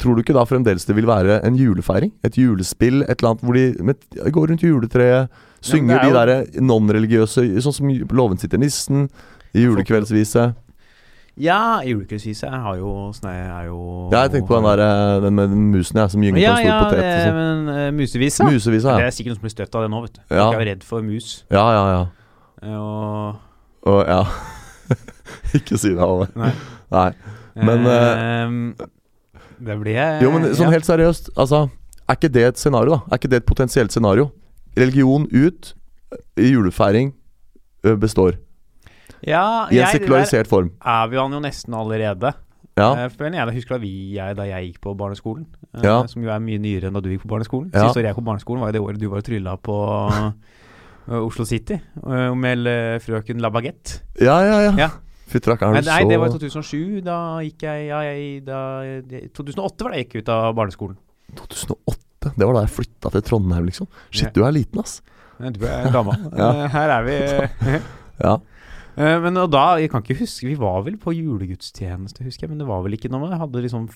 Tror du ikke da fremdeles det vil være en julefeiring? Et julespill? Et eller annet hvor de med, går rundt juletreet, Ja, jo... synger de er derre non-religiøse Sånn som Låven sitter nissen, julekveldsvise. Ja, julekveldsvise har jo Snei er jo Ja, jeg tenkte på den der eh, Den med musen ja, som gynger Ja, på en stor ja, potet. det, sånn. men uh, musevisa. Musevisa, Det er sikkert noen som blir støtt av det nå, vet du. Ja. Jeg er jo redd for mus. Ja, ja, ja. Eh, Og Og ja Ikke si det, Halvard. Nei. Nei. Men, uh, Det blir jeg Jo, men sånn ja. helt seriøst, altså Er ikke det et scenario, da? Er ikke det et potensielt scenario? Religion ut, i julefeiring består. ja, I en jeg- sekularisert form. Er vi han jo nesten allerede. Ja. Eh, jeg husker da, vi, jeg, da jeg gikk på barneskolen, eh, Ja. som jo er mye nyere enn da du gikk på barneskolen. Ja. Siste året jeg gikk på barneskolen, var jo det året du var og trylla på eh, Oslo City eh, med eh, frøken La Baguette. Ja, ja, ja. Fytti rakkeren, er du nei, det var i 2007. Da gikk jeg, ja, jeg da, 2008 var da jeg gikk ut av barneskolen. 2008? Det var da jeg flytta til Trondheim, liksom. Shit, du er liten, ass. Du er dama. Ja. Eh, Her er vi. Ja. Eh, Men og da, jeg kan ikke huske Vi var vel på julegudstjeneste, husker jeg. Men det var vel ikke noe med. Hadde liksom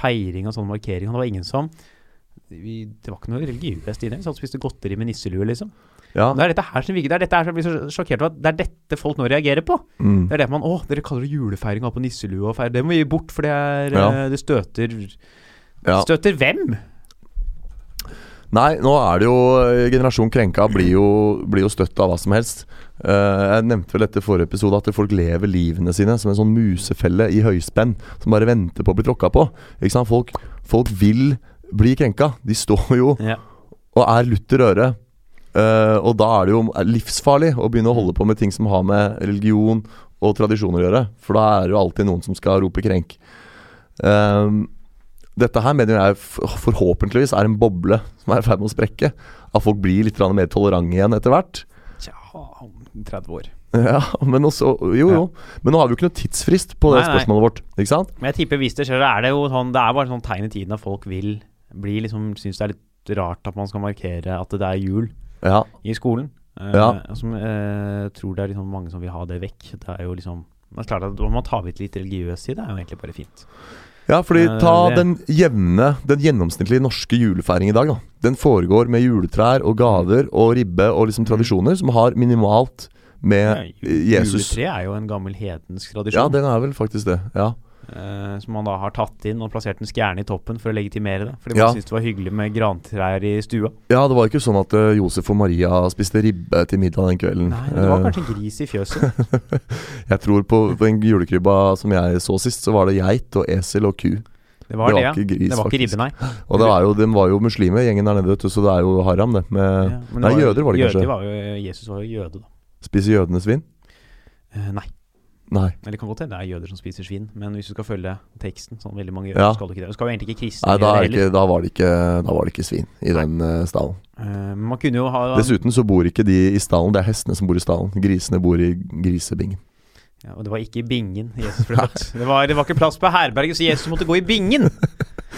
feiring og sånn markering. Og det var ingen som vi, Det var ikke noe religiøst i det. Vi satt og spiste godteri med nisselue, liksom. Ja. Det er dette her som virker Det er dette her som blir så sjokkert over at det er dette folk nå reagerer på. Mm. Det er det man Å, dere kaller det julefeiring av på nisselue og feire. Det må vi gi bort, for det er Ja. eh, Det støter ja. Støter hvem? Nei, nå er det jo eh, Generasjon krenka blir jo, blir jo støtt av hva som helst. Uh, jeg nevnte vel etter forrige episode at folk lever livene sine som en sånn musefelle i høyspenn som bare venter på å bli tråkka på. Ikke sant? Folk, folk vil bli krenka. De står jo Ja. og er lutter øre. Eh, og da er det jo livsfarlig å begynne å holde på med ting som har med religion og tradisjoner å gjøre. For da er det jo alltid noen som skal rope krenk. Eh, dette her mener jeg forhåpentligvis er en boble som er i ferd med å sprekke. At folk blir litt mer tolerante igjen etter hvert. Tja, om 30 år. Ja, men også Jo, jo. Men nå har vi jo ikke noe tidsfrist på det Nei, nei. spørsmålet vårt. Ikke sant? Men jeg tipper hvis det skjer, er det jo sånn Det er bare sånn tegn i tiden at folk vil bli liksom Syns det er litt rart at man skal markere at det er jul Ja. i skolen. Eh, Ja. Som uh, tror det er liksom mange som vil ha det vekk. Det er jo liksom det er klart at Om man tar vidt litt religiøs i det, er jo egentlig bare fint. Ja, fordi Eh, ta det- den jevne, den gjennomsnittlige norske julefeiring i dag, da. Den foregår med juletrær og gaver og ribbe og liksom tradisjoner som har minimalt med Ja, Jesus. Juletre er jo en gammel hedensk tradisjon. Ja, den er vel faktisk det. Ja. Eh, som man da har tatt inn og plassert en stjerne i toppen for å legitimere det. Fordi Ja. syntes det var hyggelig med grantrær i stua. ja, det var ikke sånn at uh, Josef og Maria spiste ribbe til middag den kvelden. Nei, men det var uh, kanskje gris i fjøset. jeg tror på, på den julekrybba som jeg så sist, så var det geit og esel og ku. Det var det, ja. ikke gris, Det var ikke ribbe, nei. Og det var jo, de var jo muslimer, gjengen der nede, vet du, så det er jo haram, det. Med, Ja, men nei, var, jøder var det jøder kanskje. Var jo, Jesus var jo jøde, da. Spiser jødene svin? Nei. Nei. Eller det kan godt hende det er jøder som spiser svin, men hvis du skal følge teksten, sånn veldig mange jøder, Ja. skal du ikke det. Du skal jo egentlig ikke kristne Nei, da, ikke, da, var det ikke, da var det ikke svin i den uh, stallen. Uh, man kunne jo ha Dessuten så bor ikke de i stallen, det er hestene som bor i stallen. Grisene bor i grisebingen. Ja, Og det var ikke i bingen Jesus ble født. Det var, det var ikke plass på herberget, så Jesus måtte gå i bingen!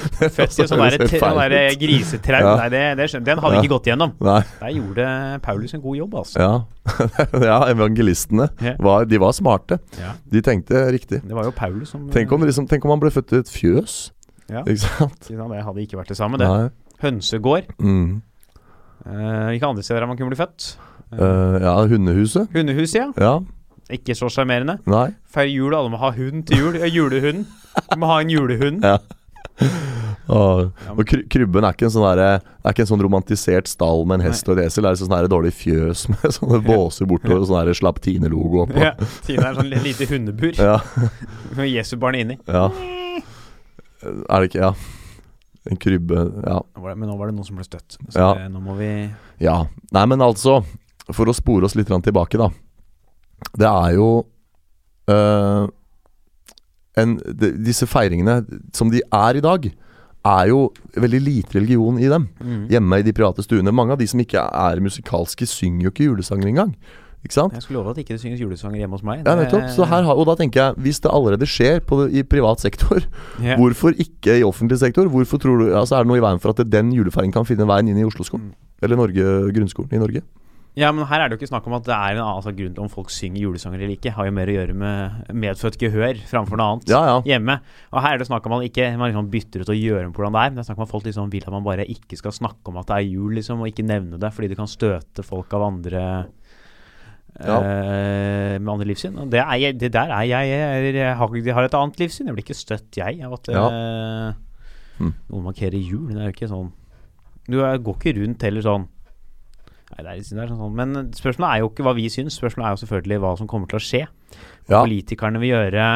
Født i sånn høres der, sånn feil der ut. grisetrau. Ja. Nei, det, det skjønner Den hadde Ja. ikke gått gjennom. Nei, Der gjorde Paulus en god jobb, altså. ja. ja, evangelistene var, de var smarte. Ja. De tenkte riktig. Det var jo Paulus som Tenk om, liksom, tenk om han ble født i et fjøs, ja. ikke sant? Det hadde ikke vært det samme, det. Nei. Hønsegård. Mm. Eh, ikke andre steder der man kunne bli født. Eh, Eh, ja, hundehuset. Hundehuset, ja. Ja. Ikke så sjarmerende. Nei. Feire jul, alle må ha hund til jul. Ja, julehund. Du må ha en julehund. Ja. Og, og kry- krybben er ikke en sånn der, er ikke en sånn romantisert stall med en hest og et esel. Det er sånn dårlig fjøs med sånne båser bortover og sånn slapp Tine-logo oppå. Ja, Tine er sånn lite hundebur Ja, med Jesubarnet inni. ja. Er det ikke Ja. En krybbe Ja. Men nå var det noen som ble støtt. Så Ja. nå må vi Ja. Nei, men altså, for å spore oss litt tilbake, da. Det er jo uh, en, de, Disse feiringene som de er i dag, er jo veldig lite religion i dem. Hjemme i de private stuene. Mange av de som ikke er musikalske, synger jo ikke julesanger engang. Ikke sant? Jeg skulle love at ikke det synges julesanger hjemme hos meg. Ja, her har, og da tenker jeg, hvis det allerede skjer på det, i privat sektor, yeah. hvorfor ikke i offentlig sektor? Hvorfor tror du, altså Er det noe i veien for at den julefeiringen kan finne veien inn i Oslo-skolen? Mm. Eller Norge, grunnskolen i Norge? Ja, men her er det jo ikke snakk om at det er en annen altså, grunn til om folk synger julesanger eller ikke. Har jo mer å gjøre med medfødt gehør framfor noe annet. Ja, ja. Hjemme. Og her er det snakk om at ikke, man liksom bytter ut og gjør om på hvordan det er. Men det er snakk om at folk liksom vil at man bare ikke skal snakke om at det er jul, liksom, og ikke nevne det, fordi det kan støte folk av andre Ja. Uh, med andre livssyn. Og det, er jeg, det der er jeg. Jeg, jeg, har, jeg har et annet livssyn. Jeg blir ikke støtt, jeg, av at eh, Mm. noen markerer jul. Det er jo ikke sånn Du går ikke rundt heller sånn Nei, det er, det er sånn Men spørsmålet er jo ikke hva vi syns. Spørsmålet er jo selvfølgelig hva som kommer til å skje. Hva Ja. politikerne vil gjøre.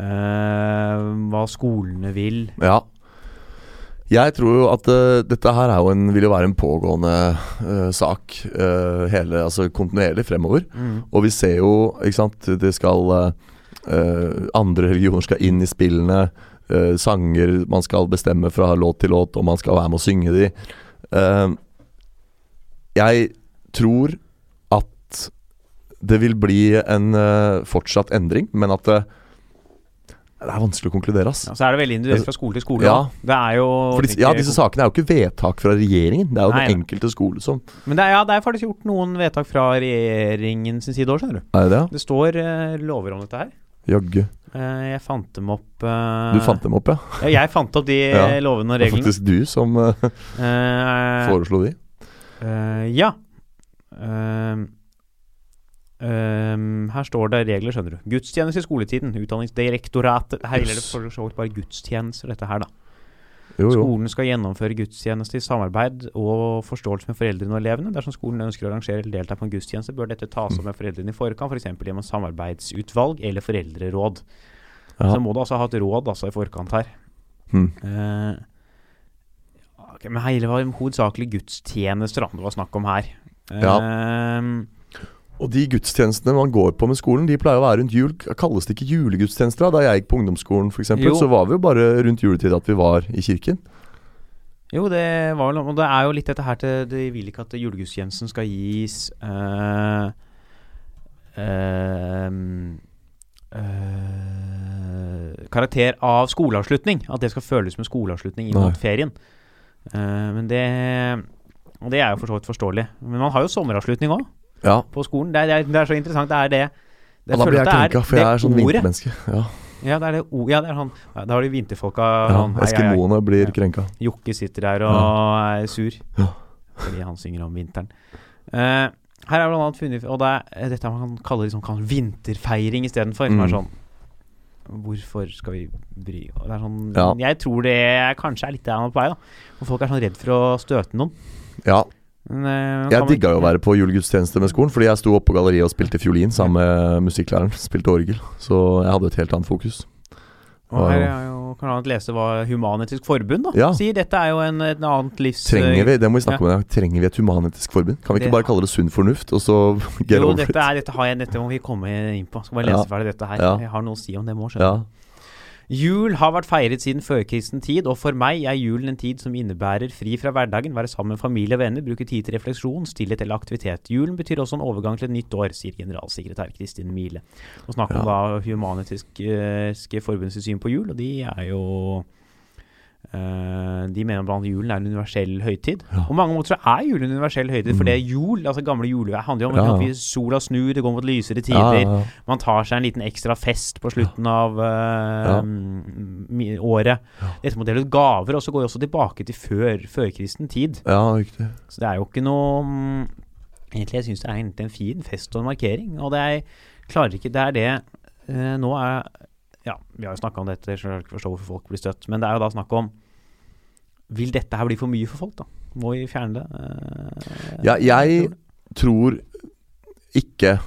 øh, hva skolene vil. Ja. Jeg tror jo at uh, dette her er jo en, vil jo være en pågående uh, sak uh, hele, altså kontinuerlig fremover. Og vi ser jo, ikke sant Det skal Andre religioner skal inn i spillene. sanger man skal bestemme fra låt til låt, og man skal være med å synge de. Jeg tror at det vil bli en uh, fortsatt endring, men at det, det er vanskelig å konkludere, ass. Ja, så er det veldig individuelt fra skole til skole. Ja. også. Det er jo For disse, ja, disse sakene er jo ikke vedtak fra regjeringen. Det er jo Nei, den enkelte skole som Men det er, ja, det er faktisk gjort noen vedtak fra regjeringen sin side òg, skjønner du. Er det det? Det står uh, lover om dette her. Jaggu. Jeg fant dem opp uh, Du fant dem opp, ja? Jeg fant opp de Ja, lovene og reglene. Det er faktisk du som foreslo de. Eh, ja. Ehm, Um, her står det regler, skjønner du. Gudstjeneste i skoletiden. Utdanningsdirektoratet Her gjelder det for så vidt bare gudstjenester, dette her, da. Jo, jo. Skolen skal gjennomføre gudstjeneste i samarbeid og forståelse med foreldrene og elevene. Dersom skolen ønsker å arrangere eller delta på en gudstjeneste, bør dette tas opp med foreldrene i forkant, f.eks. For gjennom samarbeidsutvalg eller foreldreråd. Ja. Så må du altså ha et råd altså, i forkant her. Hm. Eh, ok, men hele var hovedsakelig gudstjenester det var snakk om her. Eh, Og de gudstjenestene man går på med skolen, de pleier å være rundt jul. Kalles det ikke julegudstjenester? da? Da jeg gikk på ungdomsskolen, f.eks., så var vi jo bare rundt juletid at vi var i kirken. Jo, det var vel Og det er jo litt dette her til De vil ikke at julegudstjenesten skal gis ehm, eh, Karakter av skoleavslutning. At det skal føles som skoleavslutning i ferien. Eh, men det Og det er jo for så vidt forståelig. Men man har jo sommeravslutning òg, Ja. på skolen. Det er, det, er, det så interessant. Det er det ja da blir jeg krenka, for jeg er sånn vintermenneske. Ja. Ja, det er det o- Ja, det er han. ja, Da har de vinterfolka ja. sånn. Eskimoene blir Ja. krenka. Jokke sitter der og er sur. Ja. Fordi han synger om vinteren. Uh, her er annet funnet Og det er dette man kan kalle liksom, kan vinterfeiring istedenfor. Som Mm. er sånn Hvorfor skal vi bry oss? det er sånn, Ja. Jeg tror det kanskje er litt annet på vei. da For Folk er sånn redd for å støte noen. Ja, Men, eh, jeg digga jo å være på julegudstjeneste med skolen, fordi jeg sto oppe på galleriet og spilte fiolin sammen med musikklæreren. Spilte orgel. Så jeg hadde et helt annet fokus. Og her er jo, kan man lese hva Human-Etisk Forbund da Ja. sier. Dette er jo en, et annet livs... Trenger vi det må vi snakke om i. Trenger vi et human-etisk forbund? Kan vi Det- ikke bare kalle det sunn fornuft, og så get Jo, over dette, er, dette, har jeg, dette må vi komme inn på. Skal bare lese Ja. ferdig dette her. Ja. Jeg har noe å si om det må, skjønne. Ja. Jul har vært feiret siden førkristen tid, og for meg er julen en tid som innebærer fri fra hverdagen, være sammen med familie og venner, bruke tid til refleksjon, stillhet eller aktivitet. Julen betyr også en overgang til et nytt år, sier generalsekretær Kristin Mile. Og snakker om da Human-Etiske Forbunds syn på jul, og de er jo eh, de mener blant julen er en universell høytid. Ja. Og mange måter så er julen en universell høytid, for Mm. det er jul, altså gamle julevær, handler jo om Ja. at sola snur, det går mot lysere tider. ja. Man tar seg en liten ekstra fest på slutten av uh, året. Dette må dele ut gaver, og så går vi også tilbake til før førkristen tid. ja. Så det er jo ikke noe um, Egentlig jeg syns det er egentlig en fin fest og en markering. Og det er klarer ikke Det er det uh, Nå er Ja, vi har jo snakka om dette, så jeg ikke forstå hvorfor folk blir støtt. Men det er jo da snakk om Vil dette her bli for mye for folk, da? Må vi fjerne det? Eh, Ja, jeg tror tror ikke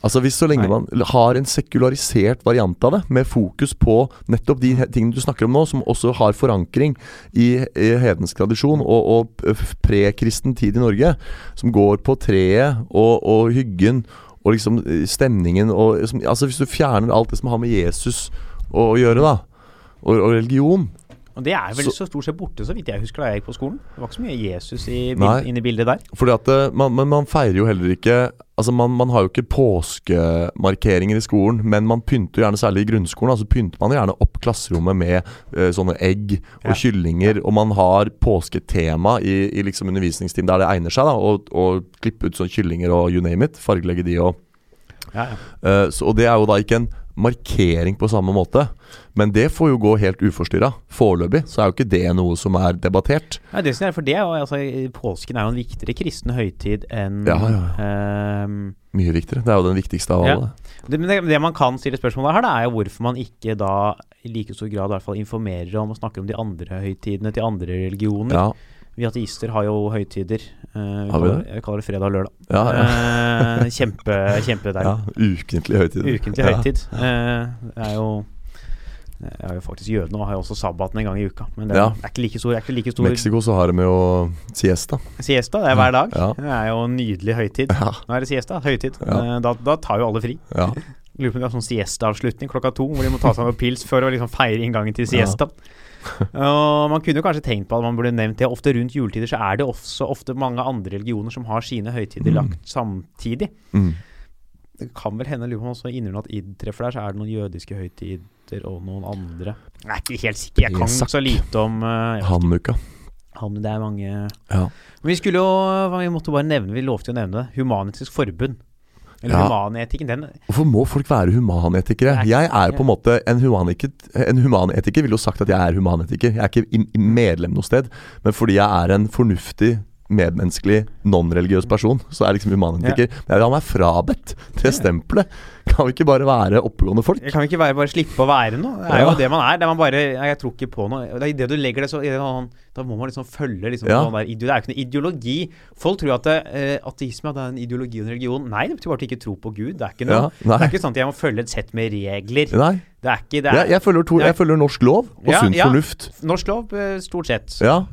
Altså Hvis så lenge Nei. man har en sekularisert variant av det, med fokus på nettopp de tingene du snakker om nå, som også har forankring i, i hedensk tradisjon og, og p- prekristen tid i Norge, som går på treet og, og hyggen og liksom eh, stemningen og liksom, Altså Hvis du fjerner alt det som har med Jesus å, å gjøre, da, og, og religion Og det er vel Så- så, stort sett borte, så vidt jeg husker da jeg gikk på skolen. Det var ikke så mye Jesus i, Nei. inn i bildet der. Fordi at eh, man, men man feirer jo heller ikke Altså man, man har jo ikke påskemarkeringer i skolen, men man pynter jo gjerne, særlig i grunnskolen, altså pynter man gjerne opp klasserommet med uh, sånne egg og Ja. kyllinger, og man har påsketema i, i liksom undervisningstime der det egner seg, da, og, og klippe ut sånne kyllinger og you name it, fargelegge de og Ja, ja. Uh, så, og det er jo da ikke en markering på samme måte. Men det får jo gå helt uforstyrra. Foreløpig så er jo ikke det noe som er debattert. Ja, det, er, for det er jo, altså, Påsken er jo en viktigere kristen høytid enn Ja, ja, ehm, Mye viktigere. Det er jo den viktigste av Ja. alle. det, det, det man kan stille spørsmål her, da, er jo hvorfor man ikke da i like stor grad i hvert fall informerer om og snakker om de andre høytidene til andre religioner. Ja, Vi ateister har jo høytider. Uh, vi, kaller, vi kaller det fredag og lørdag. ja, ja. uh, kjempe, kjempedeilig. ja ukentlig høytid. Ukentlig Ja. høytid. Uh, det er jo Jeg er jo faktisk jøde nå, har jo også sabbaten en gang i uka. Men det Ja. er ikke like stor. I like Mexico så har de jo siesta. siesta. Det er hver dag. Ja. Det er jo en nydelig høytid. Ja, Nå er det siesta, høytid. Ja. Eh, Da, da tar jo alle fri. ja. Lurer på om de har sånn siesta-avslutning klokka to, hvor de må ta seg noen pils før å liksom feire inngangen til siesta. Og Man kunne jo kanskje tenkt på at man burde nevnt det. Ofte rundt juletider så er det også ofte mange andre religioner som har sine høytider Mm. lagt samtidig. Mm. Det kan vel hende, lurer på om også innunder at id treffer der, så er det noen jødiske høytider og noen andre. Jeg er ikke helt sikker. Jeg kan Isak. så lite om uh, Hanukka. han, Det er mange Ja. Men vi skulle jo Vi måtte bare nevne, vi lovte jo å nevne det. Human-Etisk Forbund. Eller Ja. humanetikken. Den Hvorfor må folk være humanetikere? Er ikke- Jeg er på en måte en humanetiker. En humanetiker ville jo sagt at jeg er humanetiker. Jeg er ikke medlem noe sted, men fordi jeg er en fornuftig, medmenneskelig, non-religiøs person, så er liksom humanetiker. Men jeg vil ha meg frabedt det stempelet. Kan vi ikke bare være oppegående folk? Kan vi ikke bare, bare slippe å være noe. Det er Ja. jo det man er. Det er man bare, jeg tror ikke på noe. Det er Idet du legger det så det sånn- Da må man liksom følge liksom, Ja. der, Det er jo ikke noe ideologi. Folk tror at det, eh, ateisme det er en ideologi og en religion. Nei, det betyr bare at de ikke tror på Gud. Det er ikke noe Ja. Det er ikke sånn at jeg må følge et sett med regler. Nei. Det er ikke det er, Jeg, jeg, følger to, jeg følger norsk lov og Ja, sunn ja. fornuft. Norsk lov, eh, stort sett. Ja.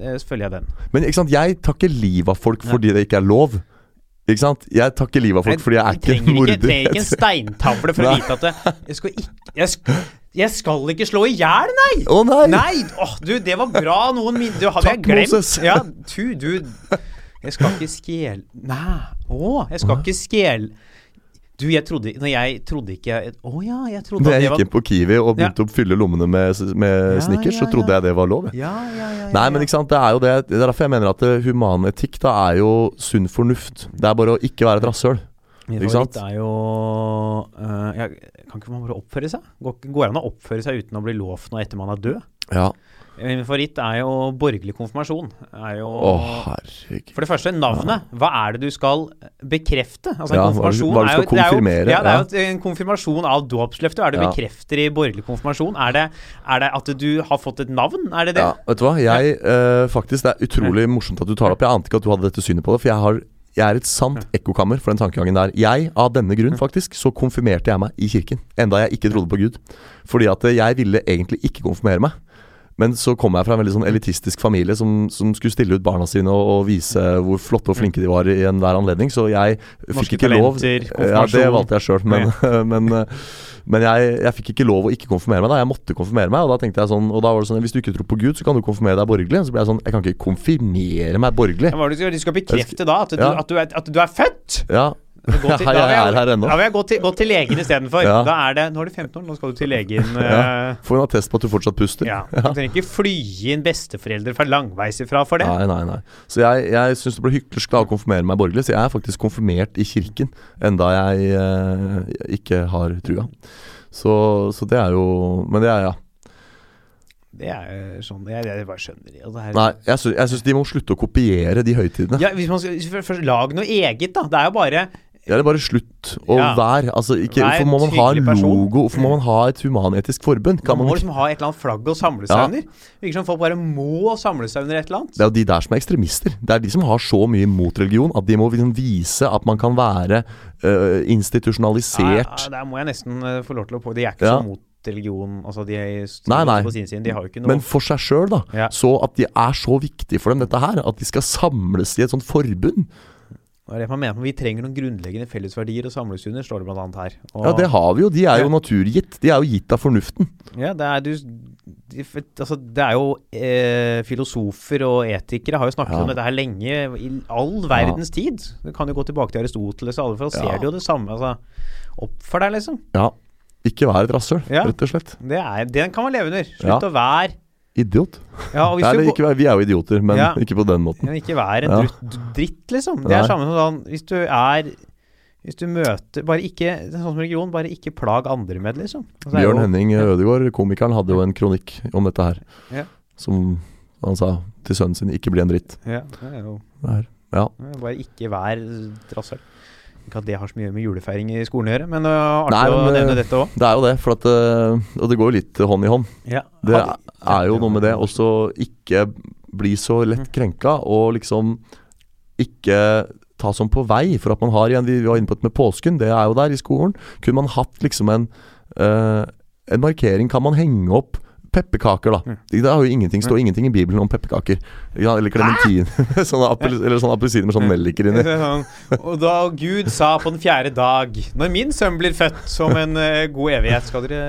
Eh, følger jeg den. Men ikke sant, jeg tar ikke livet av folk fordi det ikke er lov. Ikke sant? Jeg tar ikke livet av folk fordi jeg er ikke en morder. ikke, trenger ikke en steintavle for å vite at det, jeg, skal ikke, jeg, skal, jeg skal ikke slå i hjel, nei! Å nei! Nei! Oh, du, det var bra. Noen min... Du, hadde jeg glemt. Moses. Ja, du, du Jeg skal ikke skjel... Nei. Å, jeg skal ikke skjele Du, jeg trodde nei, jeg trodde ikke Å ja, jeg trodde Når jeg gikk inn på Kiwi og begynte å fylle lommene med, med Ja, Snickers, ja, så trodde jeg det var lov. Ja, ja, ja. ja Nei, men ikke sant, det er jo det Det er derfor jeg mener at humanetikk da er jo sunn fornuft. Det er bare å ikke være et rasshøl. Min favoritt er jo uh, jeg, Kan ikke man bare oppføre seg? Går, går det an å oppføre seg uten å bli lovt noe etter man er død? Ja. Min favoritt er jo borgerlig konfirmasjon. Er jo herregud. For det første, navnet. Hva er det du skal bekrefte? Altså, Ja, hva- konfirmasjon hva du er jo, det er jo- Ja, det er jo en konfirmasjon av dåpsløftet. Hva er det du Ja. bekrefter i borgerlig konfirmasjon? Er det, er det at du har fått et navn? Er det det? Ja, vet du hva? Jeg, øh, faktisk, Det er utrolig morsomt at du tar det opp. Jeg ante ikke at du hadde dette synet på det. For jeg, har, jeg er et sant ekkokammer for den tankegangen der. Jeg, Av denne grunn, faktisk, så konfirmerte jeg meg i kirken. Enda jeg ikke trodde på Gud. Fordi at jeg ville egentlig ikke konfirmere meg. Men så kom jeg fra en veldig sånn elitistisk familie som, som skulle stille ut barna sine og, og vise hvor flotte og flinke de var i enhver anledning. Så jeg Norske fikk ikke lov. Ja, det valgte jeg sjøl, men, men, men jeg, jeg fikk ikke lov å ikke konfirmere meg. da Jeg måtte konfirmere meg. Og da tenkte jeg sånn Og da var det sånn Hvis du ikke tror på Gud, så kan du konfirmere deg borgerlig. Så ble jeg sånn Jeg kan ikke konfirmere meg borgerlig. Hva er det du skal bekrefte da? At du, Ja. at du, er, at du er født? Ja, Gå til- jeg er her ennå. Da vil jeg gå til, gå til legen istedenfor. Ja. Da er det Nå er du 15 år, nå skal du til legen. Ja. eh, Få en attest på at du fortsatt puster. ja. Du trenger ikke fly inn besteforeldre fra langveis ifra for det. Nei, nei, nei. Så jeg, jeg syns det ble hyklersk da å konfirmere meg borgerlig, så jeg er faktisk konfirmert i kirken, enda jeg eh, ikke har trua. Så, så det er jo Men det er ja. Det er jo sånn Jeg, jeg bare skjønner det. Her- Nei, jeg syns, de må slutte å kopiere de høytidene. Ja, hvis man skal først Lag noe eget, da. Det er jo bare Ja, det er bare slutt å Ja. være altså, ikke, Vær Hvorfor må man ha en logo? Hvorfor må man ha et humanetisk forbund? Kan Man må man liksom ha et eller annet flagg å samle seg Ja. under. Virker som folk bare må samle seg under et eller annet. Det er jo de der som er ekstremister. Det er de som har så mye mot religion at de må liksom vise at man kan være uh, institusjonalisert. Ja, der må jeg nesten uh, få lov til å på De er ikke så mot religion. Altså, de er Nei, nei. på sin. De Men for seg sjøl, da. Ja. Så at de er så viktig for dem, dette her. At de skal samles i et sånt forbund. Det er det man mener. men Vi trenger noen grunnleggende fellesverdier å samles under, står det annet her. Og- Ja, det har vi jo. De er jo Ja. naturgitt. De er jo gitt av fornuften. Ja, det er, du, altså, det er jo eh, Filosofer og etikere har jo snakket Ja. om dette her lenge, i all verdens tid. Du kan jo gå tilbake til Aristoteles, og alle for da Ja. ser du jo det samme. Altså, Oppfør deg, liksom. Ja. Ikke vær et rasshøl, Ja. rett og slett. Det er, den kan man leve under. Slutt Ja. å være Idiot. ja, Nei, ikke, vi er jo idioter, men Ja. ikke på den måten. Men ikke vær en dritt, dritt, liksom. Det er samme som sånn Hvis du er Hvis du møter Bare ikke sånn som religion, bare ikke plag andre med liksom. Altså, Bjørn jo- Henning Ødegaard, komikeren, hadde jo en kronikk om dette her. Ja. Som han sa til sønnen sin 'ikke bli en dritt'. Ja, det er jo ja, Bare ikke vær rasshøl. Ikke at det har så mye med julefeiring i skolen å gjøre, men det er artig Nei, å nevne eh, dette òg. Det er jo det, for at øh, Og det går jo litt hånd i hånd. Ja. Det er jo noe med det også ikke bli så lett Mm. krenka, og liksom ikke ta som på vei. For at man har igjen, vi var inne på det med påsken, det er jo der i skolen. Kunne man hatt liksom en øh, En markering, kan man henge opp pepperkaker, da. Mm. Det er jo ingenting, står ingenting i Bibelen om pepperkaker. Ja, eller klementin. sånne eller sånne appelsiner med sånn nelliker inni. Sånn, Og da Gud sa på den fjerde dag Når min sønn blir født som en eh, god evighet, skal dere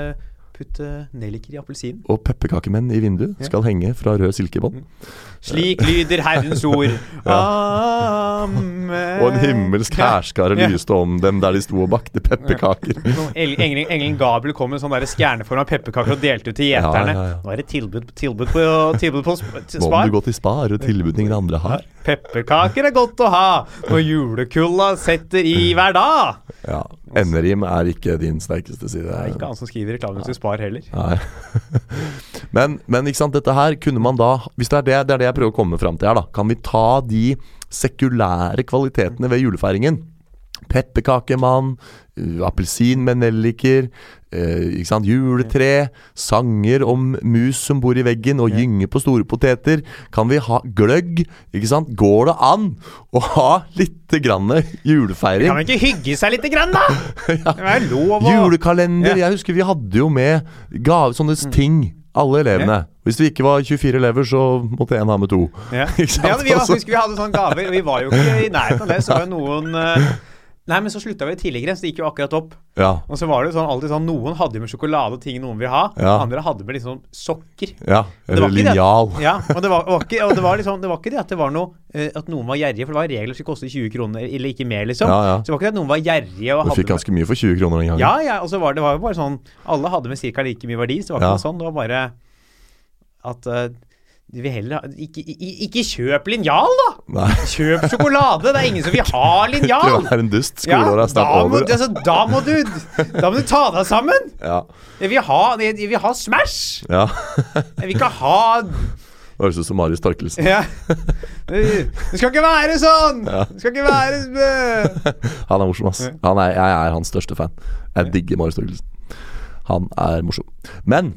putte nelliker i appelsinen? Og pepperkakemenn i vinduet skal henge fra rød silkebånd. Slik lyder Herrens ord. Amen. Og en himmelsk hærskare lyste om dem der de sto og bakte pepperkaker. Engelen, engelen, Gabriel kom med sånn der av pepperkaker og delte ut til gjeterne. Nå er det tilbud, tilbud på, tilbud på sp- Nå må spar. du gå til Spar og tilbud ingen andre har. Pepperkaker er godt å ha når julekulda setter i hver dag. Ja, Enderim er ikke din sterkeste side. Det er ikke han som skriver reklamen til Spar heller. Men, men ikke sant, dette her kunne man da Hvis det er det, det er det jeg prøver å komme fram til her, da. Kan vi ta de sekulære kvalitetene ved julefeiringen? Pepperkakemann, uh, appelsin med nelliker, eh, juletre, sanger om mus som bor i veggen og gynger på store poteter. Kan vi ha gløgg? Ikke sant? Går det an å ha lite grann julefeiring? Kan man ikke hygge seg lite grann, da? Det er lov å Julekalender. Ja. Jeg husker vi hadde jo med gave, sånne ting. Alle elevene. Hvis vi ikke var 24 elever, så måtte én ha med to. Ja. Ja, vi, var, husker vi hadde sånne gaver, vi var jo ikke i nærheten av det. Så var jo noen eh, Nei, men så slutta vi tidligere, så det gikk jo akkurat opp. Ja. Og så var det jo sånn, alltid sånn Noen hadde med sjokolade og ting noen vil ha. Ja. Andre hadde med liksom sokker. ja. Eller linjal. Ja, og det var, var ikke, og det var, liksom, det var ikke det at det var noe eh, At noen var gjerrige, for det var regler som skulle koste 20 kroner, eller ikke mer, liksom. Ja, ja. Så det var ikke det at noen var gjerrige og Du fikk ganske mye for 20 kroner den gangen. Ja, ja, og så var det, var jo bare sånn Alle hadde med ca. like mye verdi, så det var ikke noe sånn. Det var bare at eh, de vil heller ha ikke, ikke, kjøp linjal, da! Nei, Kjøp sjokolade! Det er ingen som vil ha du linjal! er en dust. Skoleåret er snart over. altså, da, må du, da må du ta deg sammen! Ja. Jeg vil ha, jeg, jeg vil ha Smash! ja. Jeg vil ikke ha høres ut som Marius Torkelsen. ja. Det skal ikke være sånn! Ja. Det skal ikke være. Han er morsom, ass. Er, jeg er hans største fan. Jeg digger Marius Torkelsen. Han er morsom. Men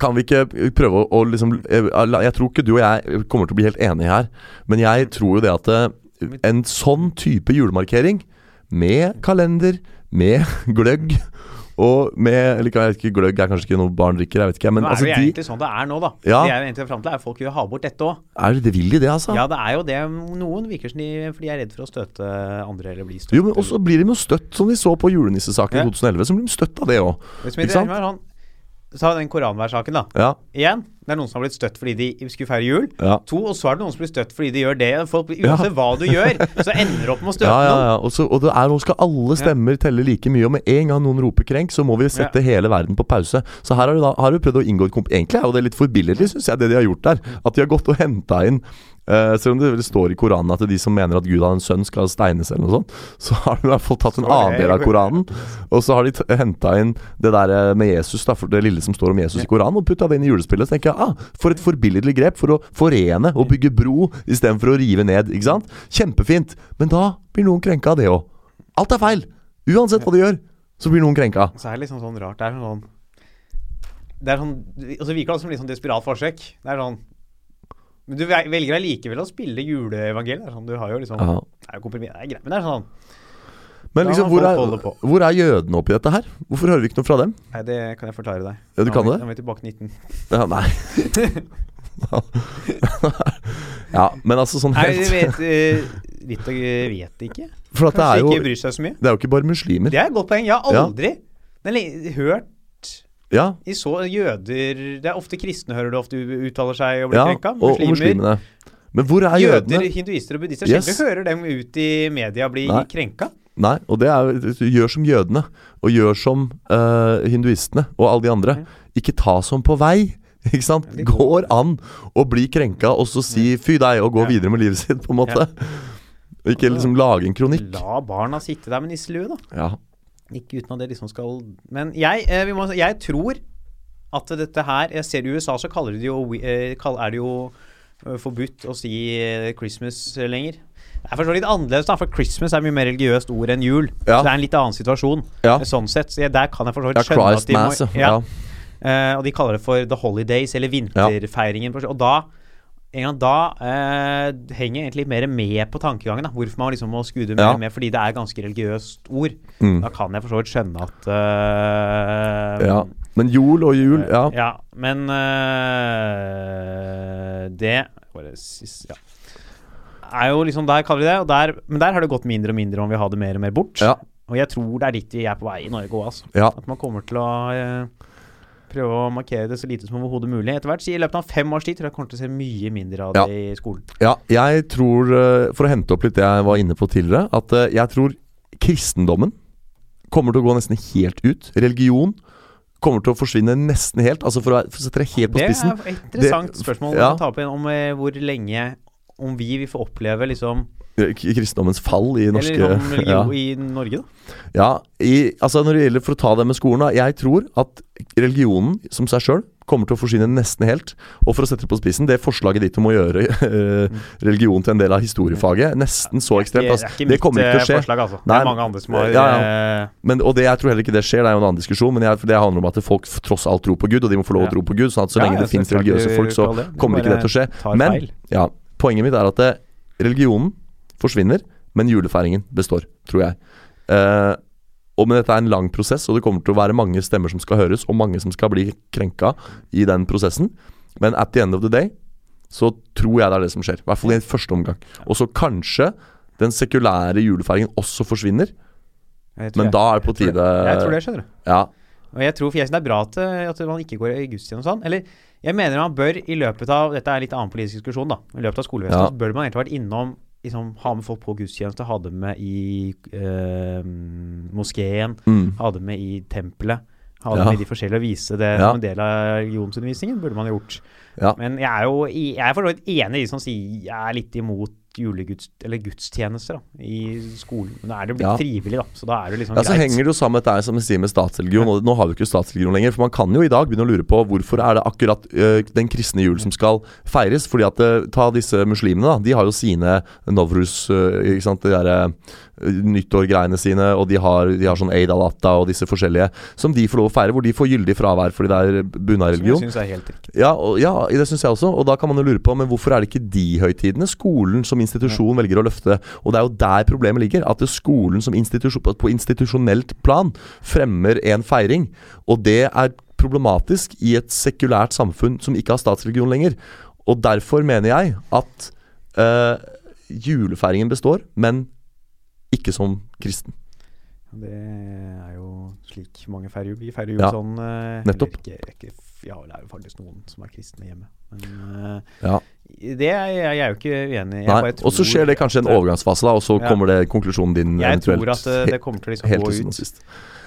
kan vi ikke prøve å, å liksom eh, Jeg tror ikke du og jeg kommer til å bli helt enige her, men jeg tror jo det at eh, en sånn type julemarkering, med kalender, med gløgg og med Eller jeg vet ikke, gløgg er kanskje ikke noe barn drikker, jeg vet ikke. Men Nå er altså, det jo de egentlig sånn det er nå, da. Ja. Det er jo egentlig fram til, er folk vil ha bort dette òg. det, Vil de det, altså? Ja, det er jo det. Noen virker som de For de er redd for å støte andre eller bli støtt. Jo, men også blir de jo støtt, som vi så på julenissesaken Ja. i 2011. Så blir de støtt av det òg. Ikke sant? sånn Ta den koranværsaken, da. Ja, Igjen, det er noen som har blitt støtt fordi de skulle feire jul. ja. To, og så er det noen som blir støtt fordi de gjør det. Folk, blir- Ja. hva du gjør, så ender du opp med å støte Ja, ja, noen. ja. Og, og det er, nå skal alle stemmer telle like mye, og med en gang noen roper krenk, så må vi sette hele verden på pause. Så her har du da har du prøvd å inngå et komp... Egentlig er jo det litt forbilledlig, syns jeg, det de har gjort der. At de har gått og henta inn eh, Selv om det står i Koranen at de som mener at Gud har en sønn, skal steines eller noe sånt, så har de i hvert fall tatt en annen del av Koranen. Og så har de henta inn det der eh, med Jesus, da, for det lille som står om Jesus i Koranen, og putta det inn i julespillet. Så tenker jeg ah, for et forbilledlig grep for å forene og bygge bro istedenfor å rive ned. Ikke sant? Kjempefint. Men da blir noen krenka av det òg. Alt er feil! Uansett hva de gjør, så blir noen krenka. Så er det liksom sånn rart. Det er sånn Det er sånn Og så virker det som litt sånn desperat forsøk. Det er sånn Men du vel- velger allikevel å spille juleevangeliet. Sånn, du har jo liksom Ja. Det er jo komprimert, det er greit. Men det er sånn Men liksom, hvor er, hvor er jødene oppi dette her? Hvorfor hører vi ikke noe fra dem? Nei, det kan jeg forklare deg. Ja, du Nå kan vi- det? Nå er vi tilbake 19. Ja, nei. ja, men altså sånn Nei, vi vet uh, Vet og vet ikke. For at det er jo ikke bryr seg så mye. Det er jo ikke bare muslimer. Det er et godt poeng. Jeg har aldri er hørt Ja, i så jøder Det er ofte kristne hører du ofte uttaler seg og blir ja krenka. og, og muslimene. Men hvor er Jøder, hinduister og buddhister. Yes. Sjelden hører dem ut i media bli Nei. krenka. Nei, og det er Gjør som jødene, og gjør som uh, hinduistene og alle de andre. Ikke ta som på vei. Ikke sant? Går- an å bli krenka og så si 'fy deg' og gå Ja. videre med livet sitt, på en måte. Og ikke liksom lage en kronikk. La barna sitte der med nisselue, da. Ja. Ikke uten at det liksom skal Men jeg, eh, vi må, jeg tror at dette her Jeg ser i USA så kaller de jo eh, Er det jo eh, forbudt å si eh, Christmas lenger. Det er litt annerledes, da, for Christmas er mye mer religiøst ord enn jul. Ja. Så det er en litt annen situasjon. Ja. Sånn sett. Så jeg, der kan jeg for skjønne Christ at de må Mass. Ja. ja. Eh, og de kaller det for The Holidays, eller vinterfeiringen. Og da en gang da eh, henger jeg egentlig mer med på tankegangen. Da. Hvorfor man liksom må skude mer Ja. med, fordi det er ganske religiøst ord. Mm. Da kan jeg for så vidt skjønne at eh, ja. Men jol og jul, ja. ja, men eh, Det ja. er jo liksom Der kaller vi det, og der, men der har det gått mindre og mindre om vi har det mer og mer bort. Ja. Og jeg tror det er dit vi er på vei i Norge òg, altså. Ja. At man kommer til å eh, prøve å markere det så lite som overhodet mulig. Etter hvert, I løpet av fem års tid tror jeg kommer til å se mye mindre av Ja. det i skolen. Ja, jeg tror, eh, for å hente opp litt det jeg var inne på tidligere, at eh, jeg tror kristendommen kommer til å gå nesten helt ut. Religion kommer til å forsvinne nesten helt. Altså For å, for å sette det helt på spissen Det er et interessant Det- spørsmål ja. å ta opp igjen om eh, hvor lenge Om vi vil få oppleve liksom eh, Kristendommens fall i norske Eller om religion ja. i Norge, da. ja, i, altså Når det gjelder for å ta det med skolen, da. Jeg tror at religionen som seg sjøl kommer til å forsyne nesten helt. Og for å sette det på spissen, det forslaget ditt om å gjøre eh, religion til en del av historiefaget, nesten så ekstremt. Altså, det kommer ikke til å eh, skje. forslag, altså. Nei, det er mange andre som har ja, ja. Men, og det, jeg tror heller ikke det skjer, det er jo en annen diskusjon. Men jeg, for det handler om at folk tross alt tror på Gud, og de må få lov å tro på Gud. Sånn at så lenge det finnes religiøse folk, så kommer ikke det til å skje. Men ja, poenget mitt er at det, religionen forsvinner, men julefeiringen består, tror jeg. Eh, og men dette er en lang prosess, og det kommer til å være mange stemmer som skal høres, og mange som skal bli krenka i den prosessen. Men at the end of the day så tror jeg det er det som skjer. I hvert fall i første omgang. Og så kanskje den sekulære julefeiringen også forsvinner, men jeg- da er det på jeg tror tide det. Jeg tror det, skjønner du. Ja, Og jeg tror for jeg synes det er bra at, eh, at man ikke går i gudstjeneste og sånn. Eller jeg mener man bør i løpet av Dette er litt annen politisk diskusjon, da. I løpet av skolevesenet Ja. bør man egentlig vært innom liksom, Ha med folk på gudstjeneste, ha dem med i øh, moskeen, mm. ha dem med i tempelet. Ha dem Ja. med i de forskjellige og vise det Ja. som en del av religionsundervisningen. Burde man gjort. Ja. Men jeg er jo jeg er for så vidt enig i de som sier jeg er litt imot juleguds, eller gudstjenester da, i skolen. Men nå er det jo blitt Ja. frivillig, da. Så da er det liksom Ja, så henger det jo sammen med dette som jeg sier med statsreligion. Og nå har vi ikke statsreligion lenger. For man kan jo i dag begynne å lure på hvorfor er det akkurat øh, den kristne jul som skal feires. Fordi at øh, Ta disse muslimene, da. De har jo sine novrus, øh, ikke sant. De derre nyttår-greiene sine. Og de har, de har sånn Eid al-Atta og disse forskjellige som de får lov å feire. Hvor de får gyldig fravær fordi det er bunnareligion. Ja, og, ja, det syns jeg også. Og da kan man jo lure på Men hvorfor er det ikke de høytidene skolen som institusjon velger å løfte? Og det er jo der problemet ligger. At skolen som institusjon, på institusjonelt plan fremmer en feiring. Og det er problematisk i et sekulært samfunn som ikke har statsreligion lenger. Og derfor mener jeg at øh, julefeiringen består, men ikke som kristen. Det er jo slik mange. Vi feirer jul Ja, sånn uh, nettopp. Ikke, ikke, ja, det er jo faktisk noen som er kristne hjemme. Men uh, Ja. det er jeg, jeg er jo ikke uenig i. Jeg Og så skjer det kanskje en overgangsfase, da, og så kommer det konklusjonen din Jeg eventuelt tror at eh, det kommer til å liksom gå ut. sist.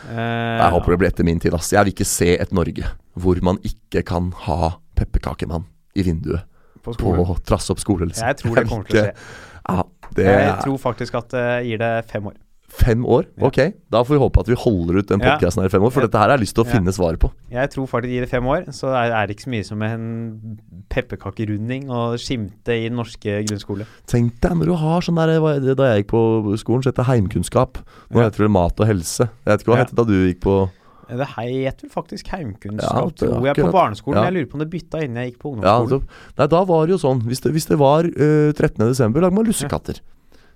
Uh, Jeg håper det blir etter min tid. ass Jeg vil ikke se et Norge hvor man ikke kan ha pepperkakemann i vinduet på på skolen. Trasshopp skole. Liksom. Jeg tror det kommer til å skje. Ja, det Jeg er tror faktisk at det gir det fem år. Fem år. Ja. Ok, da får vi håpe at vi holder ut den Ja. podkasten her i fem år, for Ja. dette her har jeg lyst til å Ja. finne svaret på. Jeg tror faktisk i gir det fem år, så er er det ikke så mye som en pepperkakerunding og skimte i den norske grunnskole. Tenk deg når du har sånn der er Da jeg gikk på skolen, så het det heimkunnskap. Nå Ja. heter det mat og helse. Jeg vet ikke hva Ja. het da du gikk på Det het vel faktisk heimkunnskap, er tror jeg, på barneskolen. Ja. Jeg lurer på om det bytta innen jeg gikk på Ja, ungdomsskolen. altså, nei, da var det jo sånn Hvis det, hvis det var uh, 13. desember, lager man lussekatter.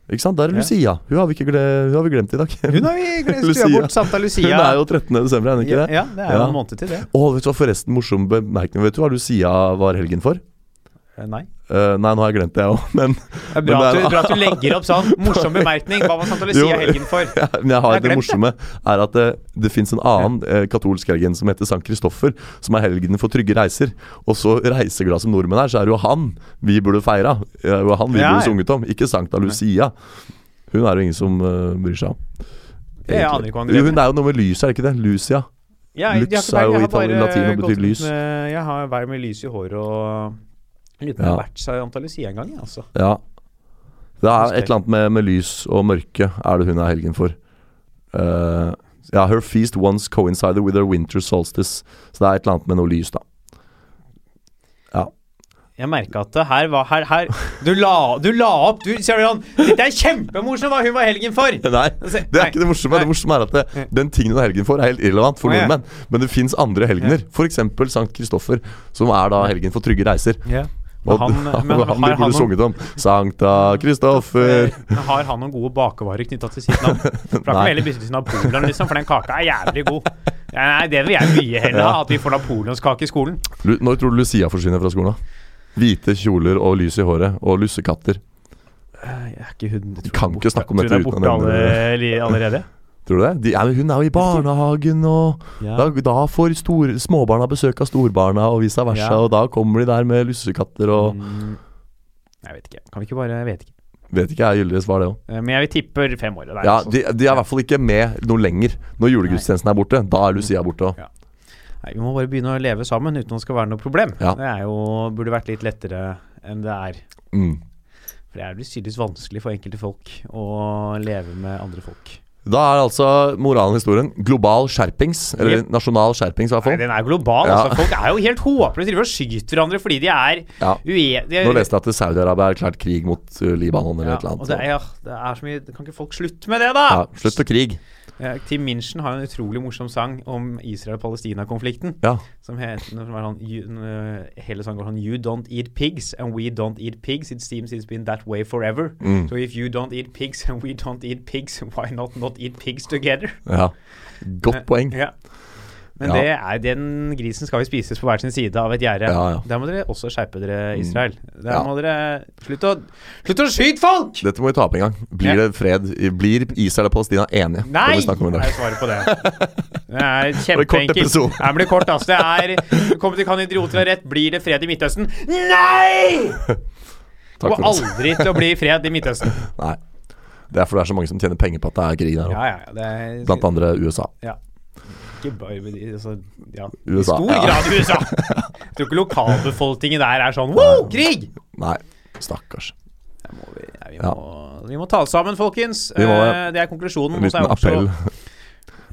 Ikke sant? Der er Ja. Lucia. Hun har vi, ikke hun har vi glemt i dag. Hun har vi glemt Lucia. bort Santa Lucia. Hun er jo 13. desember, er hun ikke det? ja, det er jo Ja. en måned til det. Og vet du hva, forresten, morsom bemerkning. Vet du hva Lucia var helgen for? Eh, Nei. Uh, nei, nå har jeg glemt det, jeg òg, men, Det er bra, Men at du, er- bra at du legger opp sånn morsom bemerkning. Hva var Santa Lucia Jo. helgen for? ja, men jeg har Jeg det morsomme morsomme er at det, det fins en annen eh, katolsk helgen som heter Sankt Kristoffer, som er helgenen for trygge reiser. Og så reiseglad som nordmenn er, så er det jo han vi burde feira. Det er jo han vi Ja, burde sunget om, ikke Sankta Lucia. Hun er det ingen som uh, bryr seg om. Jeg aner ikke hva han hun er jo noe med lys, er det ikke det? Lucia. Ja, har Lux er jo har bare latin og betyr lys. Med, jeg har vært med lys i håret og lurer på om det har vært Santa Lucia en gang, altså. Ja. Det er et eller annet med, med lys og mørke er det hun er helgen for. Uh, ja, her feast once coincided with her winter solstice. Så det er et eller annet med noe lys, da. Jeg merka at det her var her, her Du la, du la opp du, Sier du sånn Dette er kjempemorsomt hva hun var helgen for! Nei, det er ikke det morsomme. nei. Det morsomme er at det, den tingen hun er helgen for, er helt irrelevant for ja. nordmenn. Men det fins andre helgener. F.eks. Sankt Kristoffer, som er da helgen for trygge reiser. Ja. Og han, han, han, han burde sunget om. Sankta Kristoffer. Men har han noen gode bakevarer knytta til sitt navn? For da kan vi heller bytte til Napoleon, liksom, for den kaka er jævlig god. Ja, nei, det vil jeg mye heller ha, at vi får napoleonskake i skolen. Når tror du Lucia forsvinner fra skolen? da? Hvite kjoler og lys i håret og lussekatter. Jeg er ikke hun jeg tror Kan ikke snakke om dette uten å nevne det. allerede. Tror du det? De, ja, men hun er jo i barnehagen, og Ja. da, da får store, småbarna besøk av storbarna, og vice versa. Ja. Og da kommer de der med lussekatter og Mm, Jeg vet ikke. Kan vi ikke bare vet ikke. Vet ikke jeg gyldig svar, det òg. Eh, Men jeg tipper fem år. er Ja, de, de er i hvert fall ikke med noe lenger. Når julegudstjenesten er borte, da er Lucia borte òg. Nei, Vi må bare begynne å leve sammen uten at det skal være noe problem. Ja. Det er jo, burde vært litt lettere enn det er. Mm. For det er jo tydeligvis vanskelig for enkelte folk å leve med andre folk. Da er altså moralen i historien global skjerpings. Eller Yep. nasjonal skjerpings, i hvert fall. Nei, den er global. Ja. Altså, folk er jo helt håpløse. De skyter hverandre fordi de er Ja. uenige. Nå leste jeg at Saudi-Arabia har erklært krig mot uh, Libanon eller ja, et eller og annet. det er, ja, det er så mye Kan ikke folk slutte med det, da? Ja, slutt med krig. Ja, Tim Minchin har en utrolig morsom sang om Israel-Palestina-konflikten. Ja. Som heter som er sånn, you, øh, Hele sangen går sånn You don't eat pigs, and we don't eat pigs. It seems it's been that way forever. Mm. So if you don't eat pigs, and we don't eat pigs, why not not eat pigs together? ja. Godt poeng. Ja. Men Ja. det er, den grisen skal jo spises på hver sin side av et gjerde. Ja, ja. Der må dere også skjerpe dere, Israel. Der Ja. må dere Slutt å Slutt å skyte folk! Dette må vi ta opp en gang. Blir Ja. det fred? Blir Israel og Palestina enige? Nei! Det vi om i er svaret på det. Det er kjempeenkelt. Det blir kort, altså. Det er Kommer til Kan idioter ha rett? Blir det fred i Midtøsten? Nei! Det kommer aldri til å bli fred i Midtøsten. Nei. Det er fordi det er så mange som tjener penger på at det er krig der òg. ja, ja. Blant andre USA. Ikke bare altså, ja. USA, I stor ja. grad USA. Jeg tror ikke lokalbefolkningen der er sånn Wow, krig! Nei, stakkars. Må vi, ja, vi, må, vi må ta oss sammen, folkens. Må det. Eh, det er konklusjonen. En liten appell.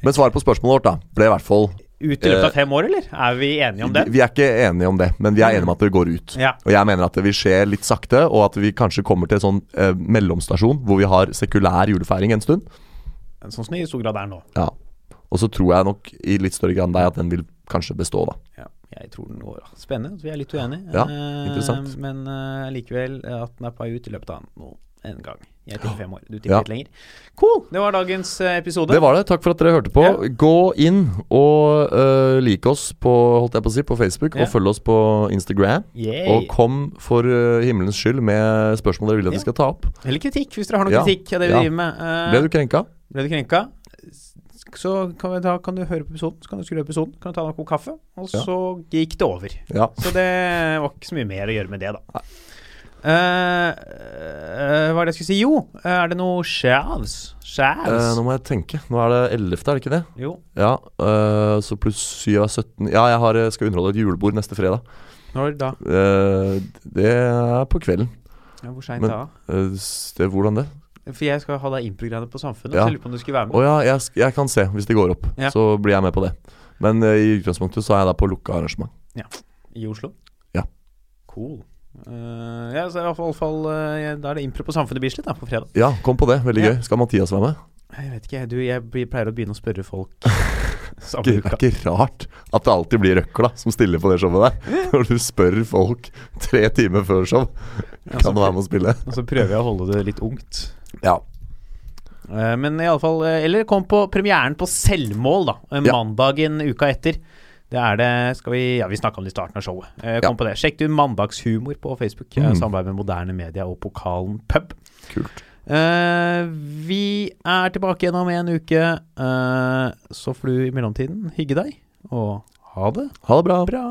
Men svaret på spørsmålet vårt da ble i hvert fall Ut i løpet av fem år, eller? Er vi enige om det? vi er ikke enige om det, men vi er enige om at det går ut. Ja. Og jeg mener at det vil skje litt sakte, og at vi kanskje kommer til en sånn eh, mellomstasjon hvor vi har sekulær julefeiring en stund. Sånn som det i stor grad er nå. Ja. Og så tror jeg nok i litt større grad enn deg at den vil kanskje bestå, da. Ja, jeg tror den går Spennende. Vi er litt uenige. Ja, Eh, interessant. Men eh, likevel eh, at den er på vei ut i løpet av nå en gang. Jeg tipper fem år. Du tipper Ja. litt lenger. Cool! Det var dagens eh, episode. Det var det. Takk for at dere hørte på. Ja. Gå inn og uh, lik oss på, holdt jeg på å si, på Facebook, Ja. og følg oss på Instagram. Yay. Og kom for uh, himmelens skyld med spørsmål dere vil at vi skal ta opp. Eller kritikk, hvis dere har noe kritikk av det vi driver med. Uh, Ble du krenka? ble du krenka? Så kan, vi, da kan du høre på episoden. Så kan du skru episoden. Kan du ta deg en kopp kaffe. Og Ja. så gikk det over. Ja. Så det var ikke så mye mer å gjøre med det, da. Uh, uh, hva er det jeg skulle si? Jo, eh, er det noe shavs? Eh, Shavs? nå må jeg tenke. Nå er det 11., er det ikke det? jo. Ja. eh, så pluss 7 er 17. Ja, jeg har, eh, skal underholde et julebord neste fredag. Når da? Eh, det er på kvelden. Ja, hvor seint da? Eh, det, hvordan det? For jeg skal ha deg improgrammet på Samfunnet. Ja. Så jeg lurer på om du skulle være med. Å ja, jeg, sk- jeg kan se hvis det går opp. Ja. Så blir jeg med på det. Men eh, i utgangspunktet så er jeg da på lukka arrangement. I Oslo? Ja. Cool. Eh, ja, så i hvert fall, fall eh, Da er det impro på Samfunnet Bislett da, på fredag. Ja, kom på det. Veldig Ja. gøy. Skal Mathias være med? Jeg vet ikke, du, jeg blir- pleier å begynne å spørre folk samme Det er uka. ikke rart at det alltid blir Røkla som stiller på det showet der. Når du spør folk tre timer før show Kan du være med og spille. Og så prøver jeg å holde det litt ungt. Ja. Uh, Men i alle fall eh, Eller kom på premieren på Selvmål, da. Mandagen Ja. Uka etter. Det er det Skal vi Ja, vi snakka om det i starten av showet. Eh, Kom Ja. på det. Sjekk du Mandagshumor på Facebook. Mm. Samarbeid med Moderne Media og Pokalen pub. Kult. Eh, vi er tilbake igjen om en uke. Eh, så får du i mellomtiden hygge deg, og ha det Ha det bra. bra.